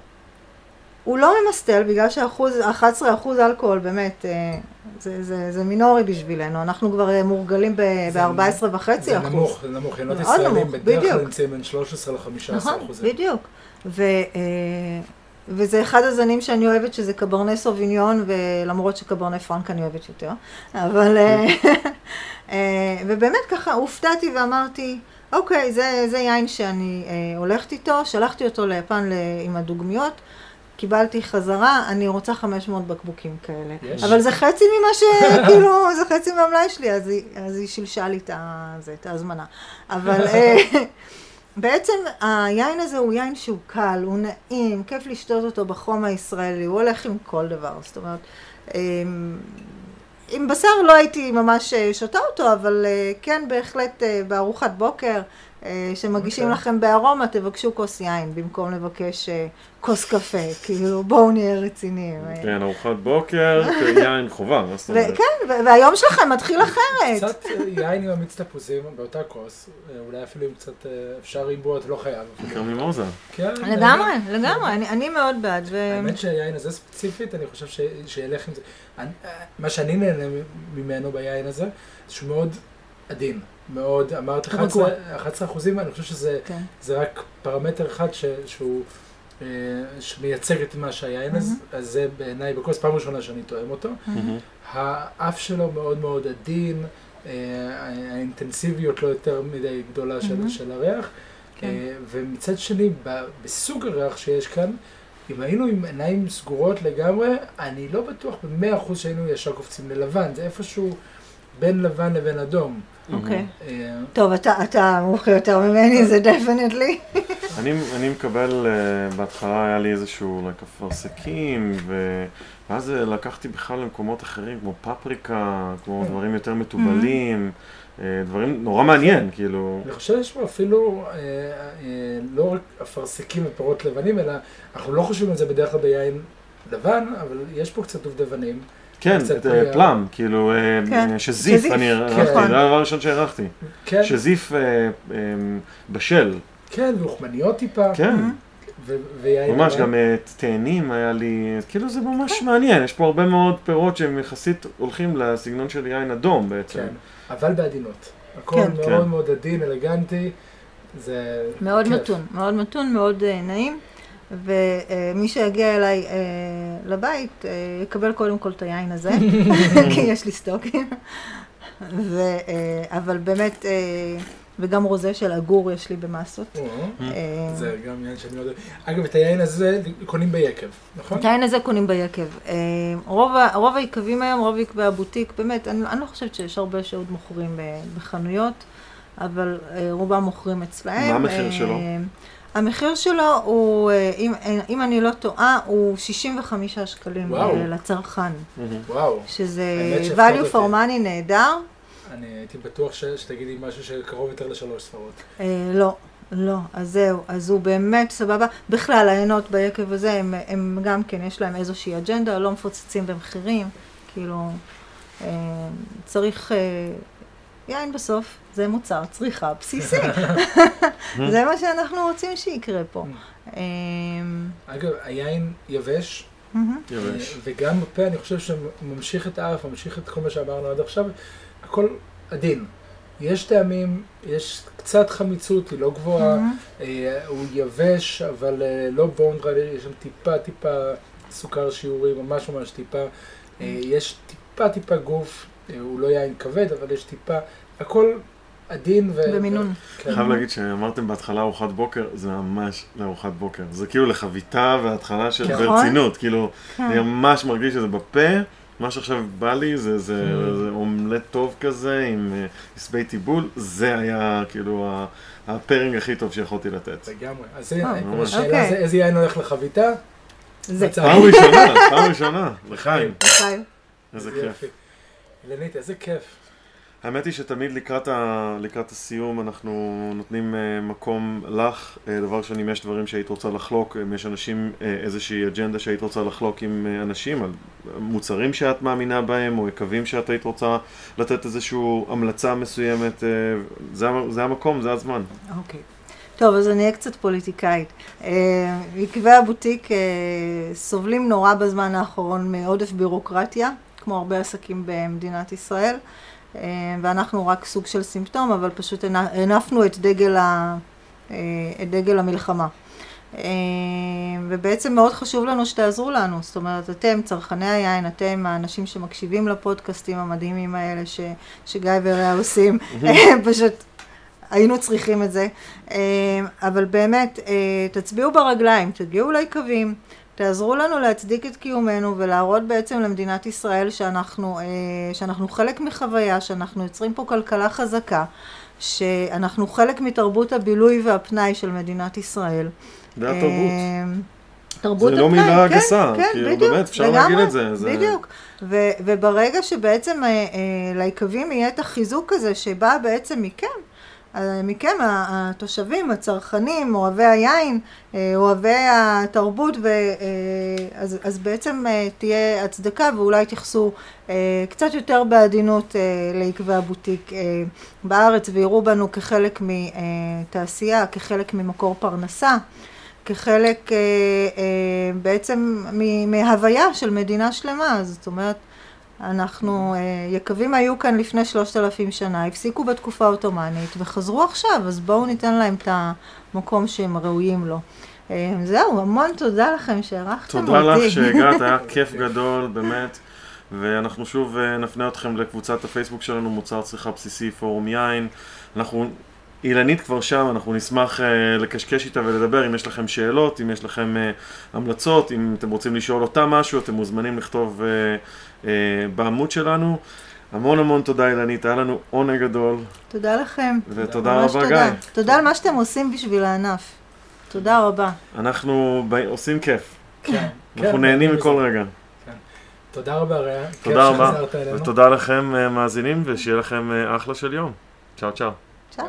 הוא לא ממסטל, בגלל שאחוז, 11 אחוז אלכוהול, באמת, זה, זה, זה מינורי בשבילנו. אנחנו כבר מורגלים ב-14 וחצי אחוז. זה נמוך, זה נמוך. ינות ישראלים בדרך כלל נמצאים בין 13 ל-15 נכון, בדיוק. ו, וזה אחד הזנים שאני אוהבת, שזה קברנה סוביניון, ולמרות שקברנה פרנק אני אוהבת יותר. אבל, ובאמת ככה הופתעתי ואמרתי, אוקיי, זה, זה יין שאני הולכת איתו, שלחתי אותו ליפן עם הדוגמיות. קיבלתי חזרה, אני רוצה 500 בקבוקים כאלה. יש. אבל זה חצי ממה ש... *laughs* כאילו, זה חצי מהמלאי שלי, אז היא, אז היא שילשה לי את ההזמנה. אבל בעצם היין הזה הוא יין שהוא קל, הוא נעים, כיף לשתות אותו בחום הישראלי, הוא הולך עם כל דבר, זאת אומרת, עם בשר לא הייתי ממש שותה אותו, אבל כן בהחלט בארוחת בוקר, אה, שמגישים אוקיי. לכם בארומה, תבקשו כוס יין במקום לבקש אה, כוס קפה, כאילו בואו נהיה רציניים. אה. כן, ארוחת בוקר, *laughs* יין חובה, מה זאת אומרת? וכן, ו- והיום שלכם מתחיל אחרת. קצת אה, יין עם המיץ תפוזים באותה כוס, אה, אולי אפילו עם קצת, אה, אפשר ריבוע, אתה לא חייב. בעיקר מימוזה. כן, לגמרי, לגמרי, אני, מאוד בעד. האמת שהיין הזה ספציפית, אני חושב שילך עם זה. אני- אה, מה שאני נהנה ממנו ביין הזה, זה שהוא מאוד עדין. מאוד, אמרת 11 רגוע. 11 אחוזים, אני חושב שזה כן. רק פרמטר אחד ש, שהוא, אה, שמייצג את מה שהיין הזה, אז זה בעיניי בכוס פעם ראשונה שאני תואם אותו. מהמם. האף שלו מאוד מאוד עדין, אה, האינטנסיביות לא יותר מדי גדולה של, מהמם. של הריח, כן. אה, ומצד שני, ב- בסוג הריח שיש כאן, אם היינו עם עיניים סגורות לגמרי, אני לא בטוח במאה אחוז שהיינו ישר קופצים ללבן, זה איפשהו בין לבן לבין אדום. אוקיי. אה, טוב, אתה, מומחה יותר ממני, זה דפנטלי. אני, אני מקבל, uh, בהתחלה היה לי איזשהו like, אפרסקים. ואז אה, לקחתי בכלל למקומות אחרים, כמו פפריקה, כמו כן. דברים יותר מתובלים, אה, דברים נורא מעניין, כאילו, אני חושב שיש פה אפילו אה, אה, לא רק אפרסקים ופירות לבנים, אלא אנחנו לא חושבים על זה בדרך כלל ביין לבן, אבל יש פה קצת דובדבנים. כן, את, אה, פלם, כאילו, אה, כן, אה, שזיף, אני כן. הערכתי, נכון. זה הדבר הראשון שהערכתי, כן, שזיף בשל, כן, ולוחמניות טיפה. כן. ממש. גם תאנים היה לי, כאילו זה ממש מעניין, יש פה הרבה מאוד פירות שהם יחסית הולכים לסגנון של יין אדום בעצם. כן, אבל בעדינות. הכל כן. מאוד כן. מאוד עדין, אלגנטי. זה מאוד. מתון, מאוד מתון, מאוד נעים. ומי שיגיע אליי אה, לבית אה, יקבל קודם כל את היין הזה, *laughs* כי יש לי סטוקים. ו, אה, אבל באמת, וגם רוזה של עגור יש לי במסות. זה גם יין שאני מאוד אוהב. אגב, את היין הזה קונים ביקב, נכון? את היין הזה קונים ביקב. רוב, היקבים היום, רוב יקבי הבוטיק, באמת, אני, אני לא חושבת שיש הרבה שעוד מוכרים בחנויות, אבל רובם מוכרים אצלהם. מה המחיר שלו? המחיר שלו הוא, אה, אם, אם אני לא טועה, הוא 65 שקלים וואו. אה, לצרכן, מהמם. וואו. שזה value for money נהדר. אני הייתי בטוח ש- שתגידי משהו שקרוב יותר לשלוש ספרות. אה, לא, לא, אז זהו, אז הוא באמת סבבה. בכלל, העיינות ביקב הזה, הם, הם גם כן, יש להם איזושהי אג'נדה, לא מפוצצים במחירים, כאילו, אה, צריך, אה, יין בסוף, זה מוצר צריכה בסיסי. *laughs* *laughs* זה מה שאנחנו רוצים שיקרה פה. אה, אגב, היין יבש, מהמם. יבש. אה, וגם בפה אני חושב שממשיך את האף, ממשיך את כל מה שאמרנו עד עכשיו, הכל עדין. יש טעמים, יש קצת חמיצות, היא לא גבוהה. אה, הוא יבש, אבל אה, לא בונדרד, יש שם טיפה טיפה סוכר שיעורי, ממש ממש טיפה. אה, יש טיפה טיפה גוף, אה, הוא לא יין כבד, אבל יש טיפה, הכל עדין ו... במינון. כן. חייב להגיד שאמרתם בהתחלה ארוחת בוקר, זה ממש לארוחת בוקר. זה כאילו לחביתה והתחלה של כן. ברצינות, כאילו, כן. אני ממש מרגיש שזה בפה. מה שעכשיו בא לי זה, זה, Mm. זה אומלט טוב כזה עם אה, עשבי טיבול, זה היה כאילו ה- הפרינג הכי טוב שיכולתי לתת. לגמרי. אז אה. השאלה אוקיי. זה איזה יין הולך לחביתה? זה. פעם ראשונה, פעם ראשונה, לחיים, לחיים. איזה. כיף. אילנית, איזה כיף. האמת היא שתמיד לקראת, ה... לקראת הסיום אנחנו נותנים uh, מקום לך. Uh, דבר ראשון, אם יש דברים שהיית רוצה לחלוק, אם יש אנשים, uh, איזושהי אג'נדה שהיית רוצה לחלוק עם אנשים, על מוצרים שאת מאמינה בהם, או יקבים שאת היית רוצה לתת איזושהי המלצה מסוימת, זה, זה המקום, זה הזמן. אוקיי. טוב, אז אני אהיה קצת פוליטיקאית. אה, עקבי הבוטיק אה, סובלים נורא בזמן האחרון מעודף בירוקרטיה, כמו הרבה עסקים במדינת ישראל, אה, ואנחנו רק סוג של סימפטום, אבל פשוט הנ- הנפנו את דגל, ה, אה, את דגל המלחמה. אה, ובעצם מאוד חשוב לנו שתעזרו לנו, זאת אומרת, אתם צרכני היין, אתם האנשים שמקשיבים לפודקאסטים המדהימים האלה ש, שגיא ורע עושים, פשוט היינו צריכים את זה. אבל באמת, תצביעו ברגליים, תגיעו ליקבים, תעזרו לנו להצדיק את קיומנו ולהראות בעצם למדינת ישראל שאנחנו, אה, שאנחנו חלק מחוויה, שאנחנו יוצרים פה כלכלה חזקה, שאנחנו חלק מתרבות הבילוי והפנאי של מדינת ישראל. זה התרבות. אה, תרבות זה לא הפנאי, מילה כן, גסה, כן, כאילו, בדיוק, באמת, אפשר לגמרי, להגיד את זה, זה- בדיוק. ו- וברגע שבעצם אה, אה, ליקבים יהיה את החיזוק הזה שבא בעצם מכם, מכם, התושבים, הצרכנים, אוהבי היין, אה, אוהבי התרבות, ו, אז, אז בעצם תהיה הצדקה ואולי יתייחסו קצת יותר בעדינות לעקבי הבוטיק בארץ ויראו בנו כחלק מתעשייה, כחלק ממקור פרנסה. כחלק בעצם מהוויה של מדינה שלמה, זאת אומרת אנחנו, אה, יקבים היו כאן לפני שלושת אלפים שנה, הפסיקו בתקופה העות'מאנית וחזרו עכשיו, אז בואו ניתן להם את המקום שהם ראויים לו. אה, זהו, המון תודה לכם שהערכתם אותי. תודה לך *laughs* שהגעת, היה כיף גדול, באמת. ואנחנו שוב אה, נפנה אתכם לקבוצת הפייסבוק שלנו, מוצר צריכה בסיסי, פורום יין. אנחנו, אילנית כבר שם, אנחנו נשמח uh, לקשקש איתה ולדבר אם יש לכם שאלות, אם יש לכם uh, המלצות, אם אתם רוצים לשאול אותה משהו, אתם מוזמנים לכתוב אה, בעמוד שלנו. המון המון תודה אילנית, היה לנו עונג גדול. תודה לכם. ותודה רבה גיא. תודה על מה שאתם עושים בשביל הענף. תודה רבה. אנחנו ב... עושים כיף. כן. אנחנו כן, נהנים כן, מכל רגע. כן. תודה רבה רע. תודה רבה. ותודה לכם אה, מאזינים, ושיהיה לכם אה, אחלה של יום. צ'או צ'או. צ'או.